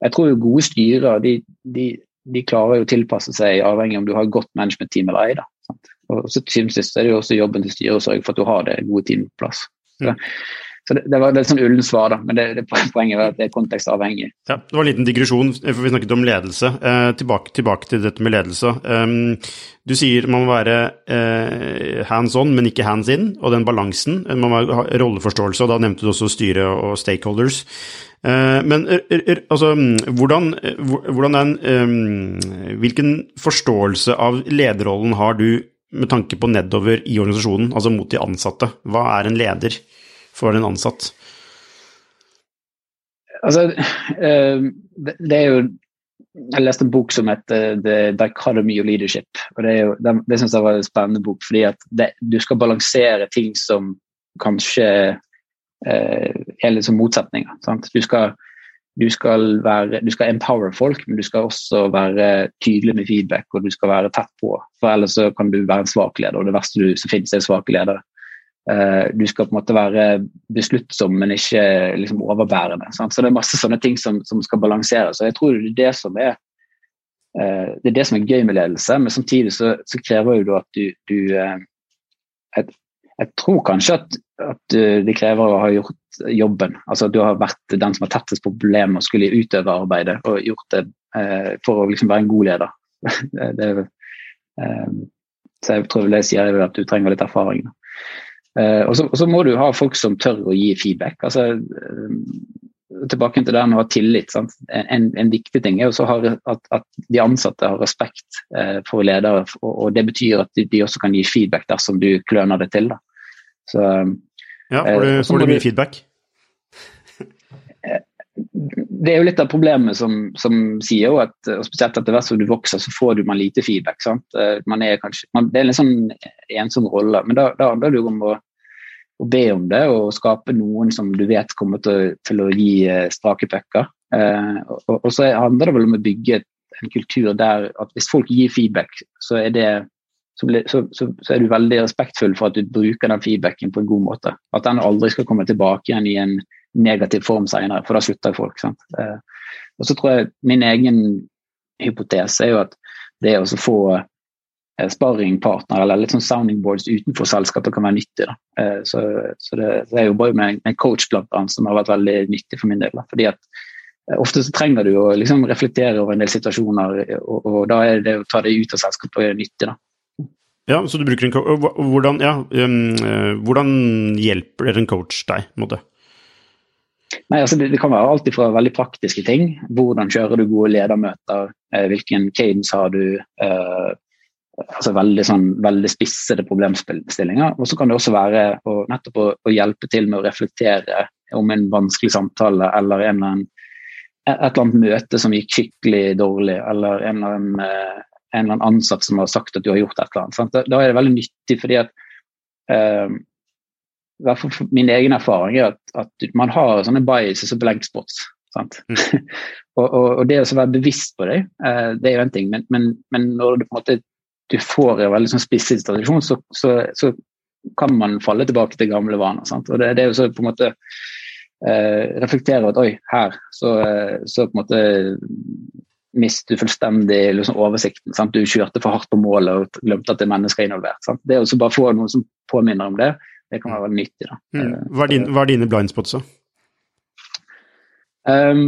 jeg tror jo gode styrer de, de, de klarer jo å tilpasse seg avhengig om du har et godt management-team eller ei. da, sant? Og så synes jeg, er det jo også jobben til styret å sørge for at du har det gode teamet på plass. Så. Så det, det, var litt sånn ullen svar, da, men det, det, poenget er at det er kontekstavhengig. Ja, Det var en liten digresjon, for vi snakket om ledelse. Eh, tilbake, tilbake, til dette med ledelse. Um, du sier man må være eh, hands on, men ikke hands in, og den balansen. Man må ha rolleforståelse, og da nevnte du også styre og stakeholders. Eh, men altså, hvordan, hvordan den, um, Hvilken forståelse av lederrollen har du med tanke på nedover i organisasjonen, altså mot de ansatte? Hva er en leder for en ansatt? Altså, eh, det er jo Jeg leste en bok som heter The Dichotomy of Leadership. og Det, jo, det, synes jeg var en spennende bok, fordi at det, du skal balansere ting som kanskje eh, er litt som motsetninger. Sant? Du skal du skal, være, du skal empower folk, men du skal også være tydelig med feedback og du skal være tett på. For ellers kan du være en svak leder, og det verste du, som finnes, er svake ledere. Uh, du skal på en måte være besluttsom, men ikke liksom, overbærende. Sant? Så det er masse sånne ting som, som skal balanseres. og jeg tror det er det som er uh, det er det som er gøy med ledelse, men samtidig så, så krever jo det at du, du uh, et, jeg tror kanskje at, at, det krever å ha gjort jobben. Altså at du har vært den som har tettest på problemet og skulle utøve arbeidet og gjort det eh, for å liksom være en god leder. [LAUGHS] det, eh, så jeg tror det sier at du trenger litt erfaring. Eh, og, så, og, så, må du ha folk som tør å gi feedback. altså eh, Tilbake til det med å ha tillit. En, en, viktig ting er også at, at, de ansatte har respekt eh, for ledere. Og, og, det betyr at de, de, også kan gi feedback dersom du kløner det til. Da. Så ja, Får du, eh, får du mye feedback? Det er jo litt av problemet som, som sier at spesielt etter hvert som du vokser, så får du man lite feedback. sant? Eh, man er kanskje, man, det er en sånn ensom rolle, men da, handler det jo om å, å, be om det og skape noen som du vet kommer til, til å gi eh, strake pucker. Eh, og, og, så handler det vel om å bygge en kultur der at hvis folk gir feedback, så er det så, så, så, så, er du veldig respektfull for at du bruker den feedbacken på en god måte. At den aldri skal komme tilbake igjen i en negativ form senere, for da slutter folk. sant? Eh, og så tror jeg Min egen hypotese er jo at det å få sparringpartnere sparringpartner eller litt sånn sounding boards utenfor selskapet kan være nyttig. da. Eh, så, så det, det, er jo bare med en coach blant annet som har vært veldig nyttig for min del. Da. fordi at eh, Ofte så trenger du å liksom reflektere over en del situasjoner, og, og da er det å ta det ut av selskapet og gjøre nyttig. da. Ja, så du bruker en coach. Hvordan, ja, um, hvordan hjelper en coach deg? Måte? Nei, altså det, det, kan være alt fra veldig praktiske ting. Hvordan kjører du gode ledermøter? Eh, hvilken cadence har du? Eh, altså veldig, sånn, veldig spissede problemstillinger. Og så kan det også være å, nettopp å, å, hjelpe til med å reflektere om en vanskelig samtale eller en eller annen, et eller annet møte som gikk skikkelig dårlig, eller en eller annen eh, en eller annen ansatt som har sagt at du har gjort et eller annet. Da, da er det veldig nyttig, fordi at uh, i hvert fall Min egen erfaring er at, at man har sånne biases og blank spots. Mm. [LAUGHS] og, og, og, det å være bevisst på det, uh, det er jo en ting, men, men, men, når du måte du får en veldig sånn spisset tradisjon, så, så, så, kan man falle tilbake til gamle vaner. Sant? Og det, det er jo så på en måte uh, reflektere at oi, her så, så på en måte mister du fullstendig liksom, oversikten. Sant? Du kjørte for hardt på målet og glemte at det er mennesker involvert. Sant? Det å bare få noen som påminner om det, det kan være veldig nyttig. Da. Mm. Eh, hva, er din, hva, er dine blindspots, da? Um,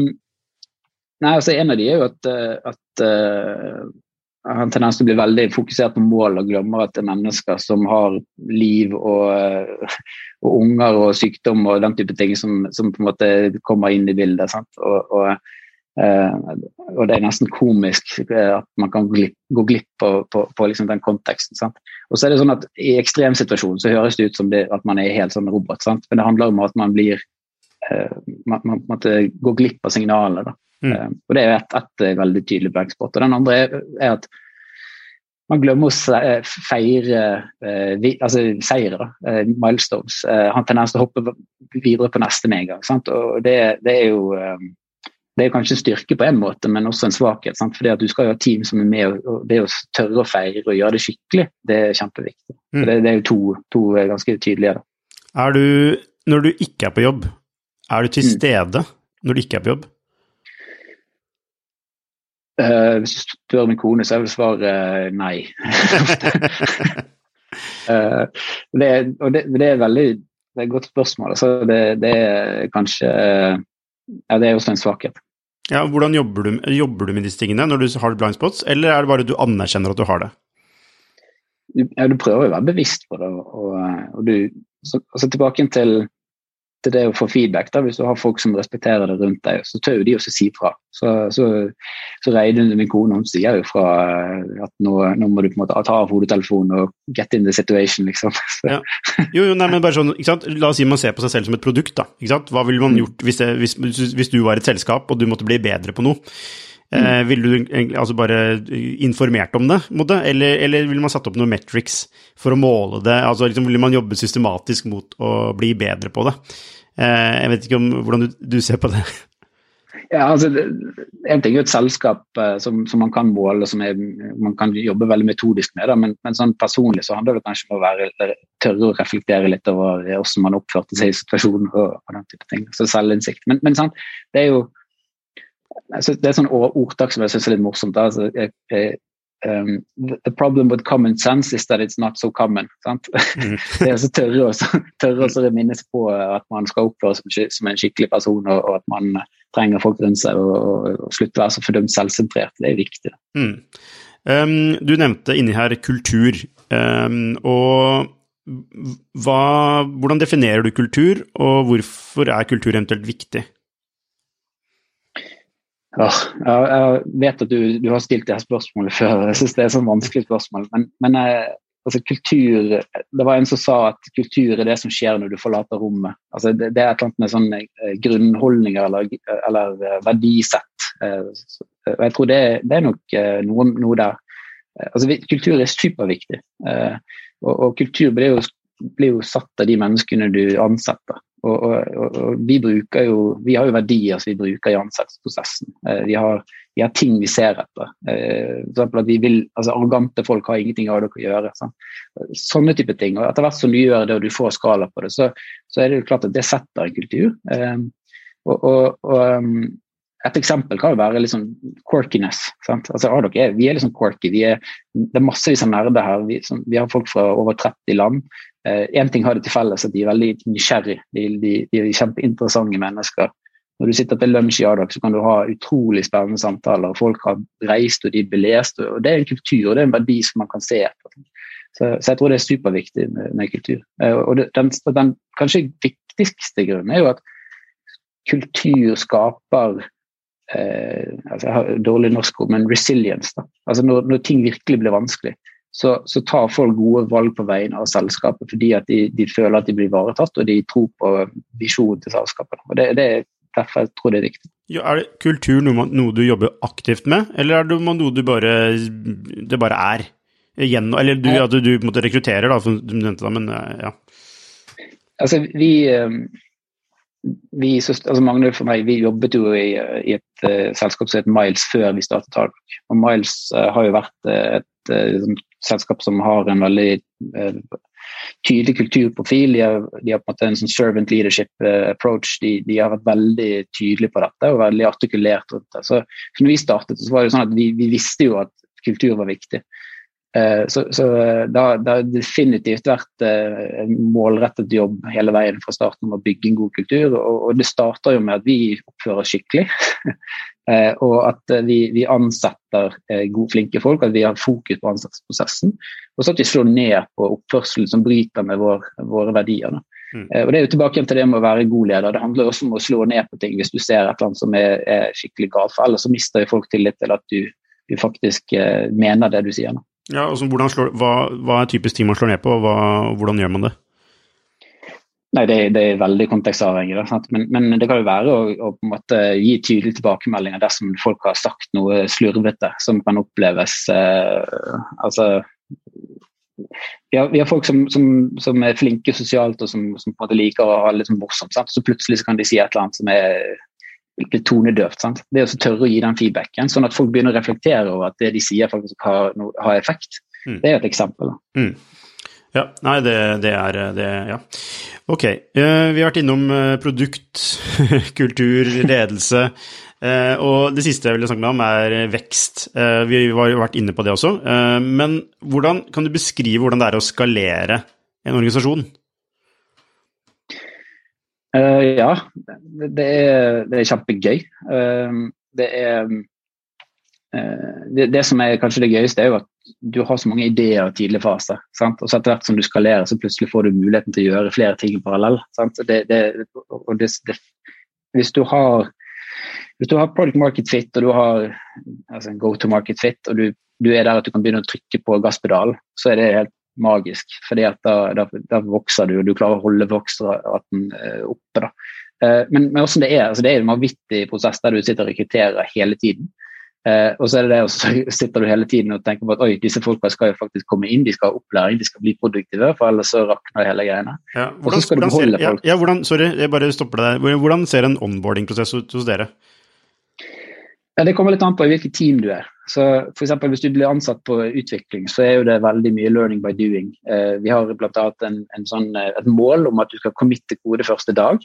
nei, altså En av de er jo at, eh, at uh, har en tendens til å bli veldig fokusert på mål og glemmer at det er mennesker som har liv og, og unger og sykdom og den type ting som, som, på en måte kommer inn i bildet. Sant? Og, og Uh, og det er nesten komisk uh, at man kan glipp, gå glipp på, på, på liksom den konteksten. Sant? Og så er det sånn at I ekstremsituasjonen så høres det ut som det, at man er helt sånn robot, sant? men det handler om at man blir uh, man, man, måtte gå glipp av signalene. Mm. og Det er ett et, et veldig tydelig blankspot. Og den andre er, er, at man glemmer å feire altså seire, milestones. han har tendens til å hoppe videre på neste med en gang. Sant? Og det, det er jo det er kanskje en styrke på en måte, men også en svakhet. Sant? Fordi at Du skal jo ha team som er med, og det å tørre å feire og gjøre det skikkelig, det er kjempeviktig. Mm. Det, det, er jo to, to ganske tydelige. Da. Er du, når du ikke er på jobb, er du til mm. stede når du ikke er på jobb? Uh, hvis du spør min kone, så er vel svaret uh, nei. uh, [LAUGHS] det, og det, det, er veldig det er et godt spørsmål. Altså, det, det, er kanskje Ja, det er også en svakhet. Ja, Hvordan jobber du, jobber du med disse tingene når du har blind spots, eller er det bare du anerkjenner at du har det? Ja, du prøver å være bevisst på det. Og, og du, så, altså tilbake til til det å få feedback. da, Hvis du har folk som respekterer det rundt deg, så tør jo de også si fra. Så, så, så Reidun, min kone, hun sier jo fra eh, at nå, nå, må du på en måte ta av hodetelefonen og get in the situation, liksom. [LAUGHS] Ja. Jo, jo, nei, men bare sånn, ikke sant? La oss si man ser på seg selv som et produkt. da, ikke sant? Hva ville man mm. gjort hvis, det, hvis, hvis du var et selskap og du måtte bli bedre på noe? Eh, ville du egentlig altså bare informert om det, måte? Eller, eller ville man satt opp noen metrics for å måle det? altså liksom, Ville man jobbe systematisk mot å bli bedre på det? Eh, jeg vet ikke om hvordan du, du ser på det? Ja, altså, En ting er jo et selskap uh, som, som, man kan måle, som er, man kan jobbe veldig metodisk med. Da, men, men, sånn personlig så handler det kanskje om å være, tørre å reflektere litt over hvordan man oppførte seg i situasjonen. og, og den type ting, så selvinnsikt. Men, men sant, det er jo det er sånn ordtak som jeg syns er litt morsomt. Altså, jeg, jeg, um, the problem with common sense is that it's not so common. [LAUGHS] Mm. [LAUGHS] det er så tørre å tørre å minnes på at man skal oppføre seg som en skikkelig person, og, og at man trenger folk rundt seg, og, og, og slutte å være så fordømt selvsentrert. Det er viktig. Mm. Um, du nevnte inni her kultur. Um, og hva, hvordan definerer du kultur, og hvorfor er kultur eventuelt viktig? Ja, jeg vet at du, du har stilt det her spørsmålet [LAUGHS] før, jeg syns det er et sånn vanskelig spørsmål. Men, men eh, altså, kultur Det var en som sa at kultur er det som skjer når du forlater rommet. Altså, det, det, er et eller annet med sånne eh, grunnholdninger eller, eller eh, verdisett. Og jeg tror det, det er nok noe, noe der. Altså, kultur er superviktig. Og, og kultur blir jo, blir jo satt av de menneskene du ansetter. Og, og, og, vi, bruker jo, vi har jo verdier som vi bruker i ansettelsesprosessen. Eh, vi, har, vi, har, ting vi ser etter. Eh, for at vi vil, altså Arrogante folk har ingenting av det å gjøre. Sånn. Sånne type ting. og Etter hvert som du gjør det og du får skala på det, så, så er det jo klart at det setter en kultur. Eh, og, og um, et eksempel kan jo være liksom quirkiness. Sant? Altså, er, vi er liksom quirky. Vi er, det er massevis av nerder her. Vi, som, vi, har folk fra over 30 land. Én eh, ting har de til felles, at de er veldig nysgjerrige. De, de, de, er kjempeinteressante mennesker. Når du sitter til lunsj i Adak, så kan du ha utrolig spennende samtaler. Folk har reist og de er belest. og Det er en kultur og det er en verdi som man kan se etter. Så, så jeg tror det er superviktig med, med kultur. Eh, og det, den, den, kanskje viktigste grunnen er jo at kultur skaper eh, altså Jeg har dårlig norsk ord, men resilience. da. Altså når, når ting virkelig blir vanskelig, så, så, tar folk gode valg på vegne av selskapet fordi at de, de føler at de blir ivaretatt, og de tror på visjonen til selskapet. Og det, det, er derfor jeg tror det er viktig. Ja, er det kultur noe, noe, du jobber aktivt med, eller er det noe du bare, det bare er? Gjennom, eller du, at du, du rekrutterer, rekruttere, da, som du nevnte, da, men ja. Altså, vi, eh, vi altså Magne for meg, vi jobbet jo i, i et uh, selskap som het Miles før vi startet Talk. Og Miles uh, har jo vært uh, et uh, selskap som har en veldig eh, tydelig kulturprofil. De har, de har, på en måte en sånn servant leadership eh, approach. De, de, har vært veldig tydelige på dette og veldig artikulert rundt det. Så, når vi startet, så var det sånn at vi, vi visste jo at kultur var viktig. Eh, så, så det har definitivt vært en målrettet jobb hele veien fra starten om å bygge en god kultur. Og, det starter jo med at vi oppfører skikkelig. [LAUGHS] Eh, og at eh, vi, vi ansetter eh, gode, flinke folk, at vi har fokus på ansettelsesprosessen. Og så at vi slår ned på oppførselen som bryter med vår, våre verdier. Mm. og Det er jo tilbake til det med å være god leder. Det handler også om å slå ned på ting hvis du ser et eller annet som er, er skikkelig galt. For ellers så mister folk tillit til at du, du faktisk mener det du sier. Nå. Ja, altså, slår, hva, hva, er typisk ting man slår ned på, og hva, hvordan gjør man det? Nei, det, det, er veldig kontekstavhengig. Men, men, det kan jo være å, å på en måte gi tydelige tilbakemeldinger dersom folk har sagt noe slurvete som kan oppleves eh, Altså vi har, vi har folk som, som, som, er flinke sosialt og som, som, på en måte liker å ha det litt sånn morsomt. Sant? Så plutselig så kan de si et eller annet som er litt tonedøvt. Sant? Det å tørre å gi den feedbacken, sånn at folk begynner å reflektere over at det de sier faktisk har, har effekt. Mm. Det er et eksempel. Mm. Ja, nei, det, det er det, ja. Ok. Uh, vi har vært innom uh, produkt, [LAUGHS] kultur, ledelse. Uh, og det siste jeg ville snakke med om, er vekst. vi har jo vært inne på det også. men hvordan kan du beskrive hvordan det er å skalere en organisasjon? Ja, det er, det er kjempegøy. det er det, det, som er kanskje det gøyeste, er jo at du har så mange ideer i tidlig fase. Sant? Og så etter hvert som du skalerer, så plutselig får du muligheten til å gjøre flere ting i parallell. Hvis du har hvis du har product market fit og du har altså go to market fit, og du, du, er der at du kan begynne å trykke på gasspedalen, så er det helt magisk. fordi at da, da, da vokser du, og du klarer å holde voksraten eh, oppe. da. Eh, men, men også det er, altså det er en vanvittig prosess der du sitter og rekrutterer hele tiden. Eh, og så er det det, og så [LAUGHS] sitter du hele tiden og tenker på at oi, disse folka skal jo faktisk komme inn, de skal ha opplæring, de skal bli produktive, for ellers så rakner hele greiene. Ja, hvordan, og så skal du beholde folk. Ja, ja, hvordan, sorry, jeg bare stopper deg. Hvordan ser en onboarding-prosess ut hos dere? Ja, Det kommer litt an på i hvilket team du er. Så for eksempel, Hvis du blir ansatt på utvikling, så er jo det veldig mye 'learning by doing'. Eh, vi har bl.a. Sånn, eh, et mål om at du skal committe kode første dag.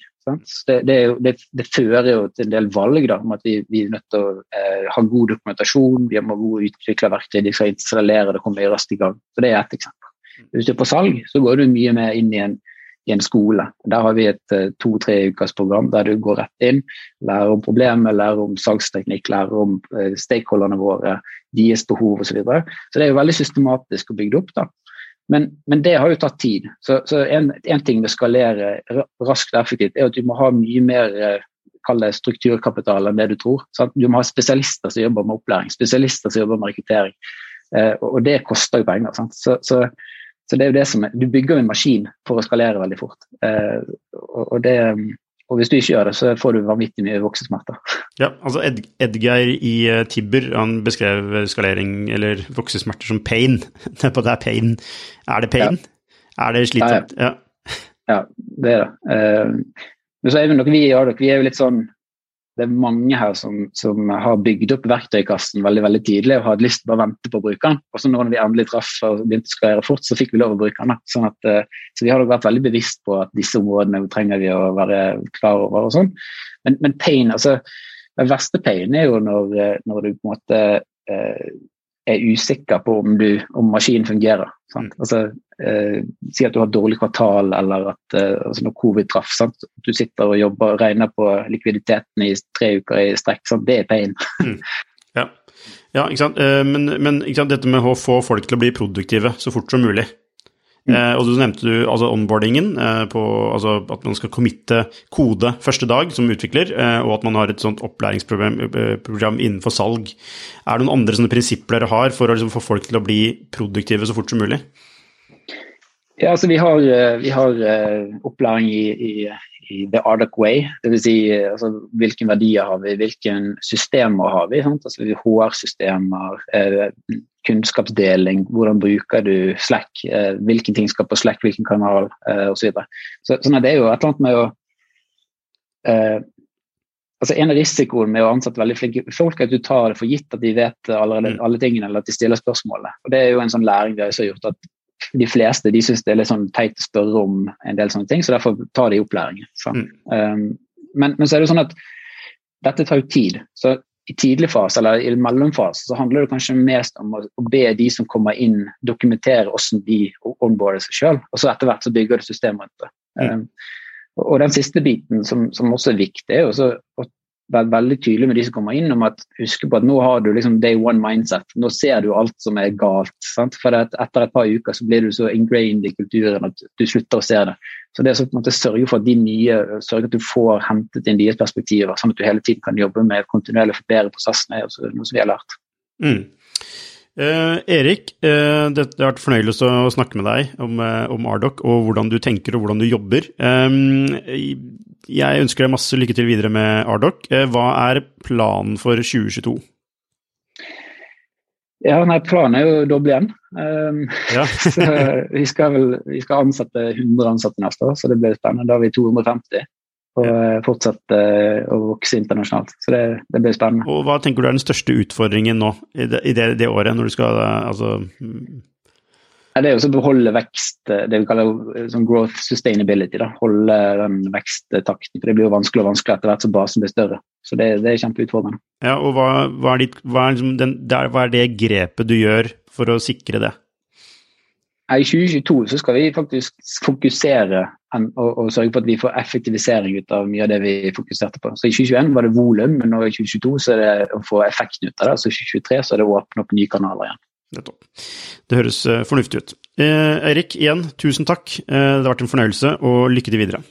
Det, det, jo, det, det, fører jo til en del valg da, om at vi, vi er nødt til å eh, ha god dokumentasjon, vi må ha gode verktøy, de skal installere det, komme raskt i gang. Så Det er ett eksempel. Hvis du er på salg, så går du mye mer inn i en i en skole. Der har vi et eh, to-tre ukers program der du går rett inn, lærer om problemet, lærer om salgsteknikk, lærer om eh, stakeholderne våre, deres behov osv. Så, videre. så det er jo veldig systematisk og bygd opp. da. Men, men, det har jo tatt tid. Så, så en, en, ting med å skalere raskt og effektivt er at du må ha mye mer eh, kall det strukturkapital enn det du tror. Sant? Du må ha spesialister som jobber med opplæring, spesialister som jobber med rekruttering. Eh, og det koster jo penger. Så, så så det er jo det som er, Du bygger jo en maskin for å skalere veldig fort. Eh, og, det, og, hvis du ikke gjør det, så får du vanvittig mye voksesmerter. Ja, altså Ed, Edgeir i uh, Tibber han beskrev skalering eller voksesmerter som pain. [LAUGHS] det er pain. Er det pain? Ja. Er det slitsomt? Ja, ja. ja, det er det. Eh, men så er vi nok vi i Ardok, vi er jo litt sånn det er mange her som, som, har bygd opp verktøykassen veldig veldig tidlig og hadde lyst til å bare vente på å bruke den. Og så når vi endelig traff og begynte å skalere fort, så fikk vi lov å bruke den. Sånn at, eh, så vi har vært veldig bevisst på at disse områdene trenger vi å være klar over. og sånn. Men, men pain, altså, den verste pain er jo når, eh, når du på en måte eh, er usikker på om, du, om maskinen fungerer. Sant? Mm. Altså, eh, si at du har dårlig kvartal, eller at eh, altså når covid traff. Sant? Du sitter og jobber og regner på likviditeten i tre uker i strekk. Sant? Det er pain. Mm. Ja. ja. ikke sant. Eh, men, men ikke sant? dette med å få folk til å bli produktive så fort som mulig. Mm. Eh, og så nevnte du altså onboardingen, eh, på, altså at man skal committe kode første dag som utvikler, eh, og at man har et sånt opplæringsprogram eh, innenfor salg. Er det noen andre sånne prinsipper dere har for å liksom, få folk til å bli produktive så fort som mulig? Ja, altså Vi har, eh, vi har uh, opplæring i, i, i, the Ardoc way. Dvs. Si, altså, hvilke verdier har vi, hvilke systemer har vi. Altså HR-systemer, eh, kunnskapsdeling, hvordan bruker du Slack, eh, hvilke ting skal på Slack, hvilken kanal eh, osv. Så, så sånn det er jo et eller annet med å altså En av risikoene med å ansette veldig flinke folk er at du tar det for gitt at de vet allerede, mm. alle tingene, eller at de stiller spørsmålene. Og Det er jo en sånn læring vi har gjort at de fleste de syns det er litt sånn teit å spørre om en del sånne ting, så derfor tar de opplæringen. Mm. Um, men, men, så er det sånn at dette tar jo tid. Så i tidlig fase eller i mellomfase så handler det kanskje mest om å, å be de som kommer inn, dokumentere hvordan de onboarder seg sjøl. Og så etter hvert så bygger det system rundt det. Mm. Um, og den siste biten som, som også er viktig, er å vært veldig tydelig med de som kommer inn, om at husk på at nå har du liksom day one mindset. Nå ser du alt som er galt. Sant? For etter et par uker så blir du så ingrained i kulturen at du slutter å se det. Så det måte sørge for at de nye, sørge at du får hentet inn deres perspektiver, sånn at du hele tiden kan jobbe med kontinuerlig å forbedre prosessene, er også noe som vi har lært. Mm. Eh, Erik, eh, det, har vært fornøyelse å snakke med deg om, eh, om Ardoc og hvordan du tenker og hvordan du jobber. Eh, jeg ønsker deg masse lykke til videre med Ardoc. Eh, hva er planen for 2022? Ja, nei, Planen er jo å doble igjen. Um, ja. [LAUGHS] vi, skal vel, vi skal ansette 100 ansatte neste år, så det blir spennende. Da har vi 250 og ja. Eh, fortsette eh, å vokse internasjonalt. Så det, det, blir spennende. Og Hva tenker du er den største utfordringen nå i det, i det, det året, når du skal altså Ja, det er å beholde vekst, det vi kaller sånn growth sustainability. Da. Holde den veksttakten. for Det blir jo vanskeligere og vanskeligere etter hvert som basen blir større. Så det, det er kjempeutfordrende. Ja, og hva, hva, er ditt, hva, er liksom den, der, hva, er det grepet du gjør for å sikre det? I 2022 så skal vi faktisk fokusere og, og, sørge for at vi får effektivisering ut av mye av det vi fokuserte på. Så I 2021 var det volum, men nå i 2022 så er det å få effekten ut av det. Så i 2023 så er det å åpne opp nye kanaler igjen. Nettopp. Det høres uh, fornuftig ut. Eh, Eirik, igjen, tusen takk. Eh, det har vært en fornøyelse, og lykke til videre.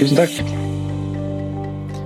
Tusen takk.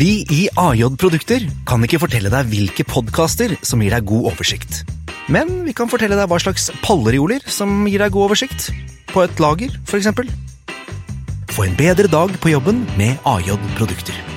Vi i AJ Produkter kan ikke fortelle deg hvilke podkaster som gir deg god oversikt. Men vi kan fortelle deg hva slags pallerioler som gir deg god oversikt. På et lager, f.eks. Få en bedre dag på jobben med AJ Produkter.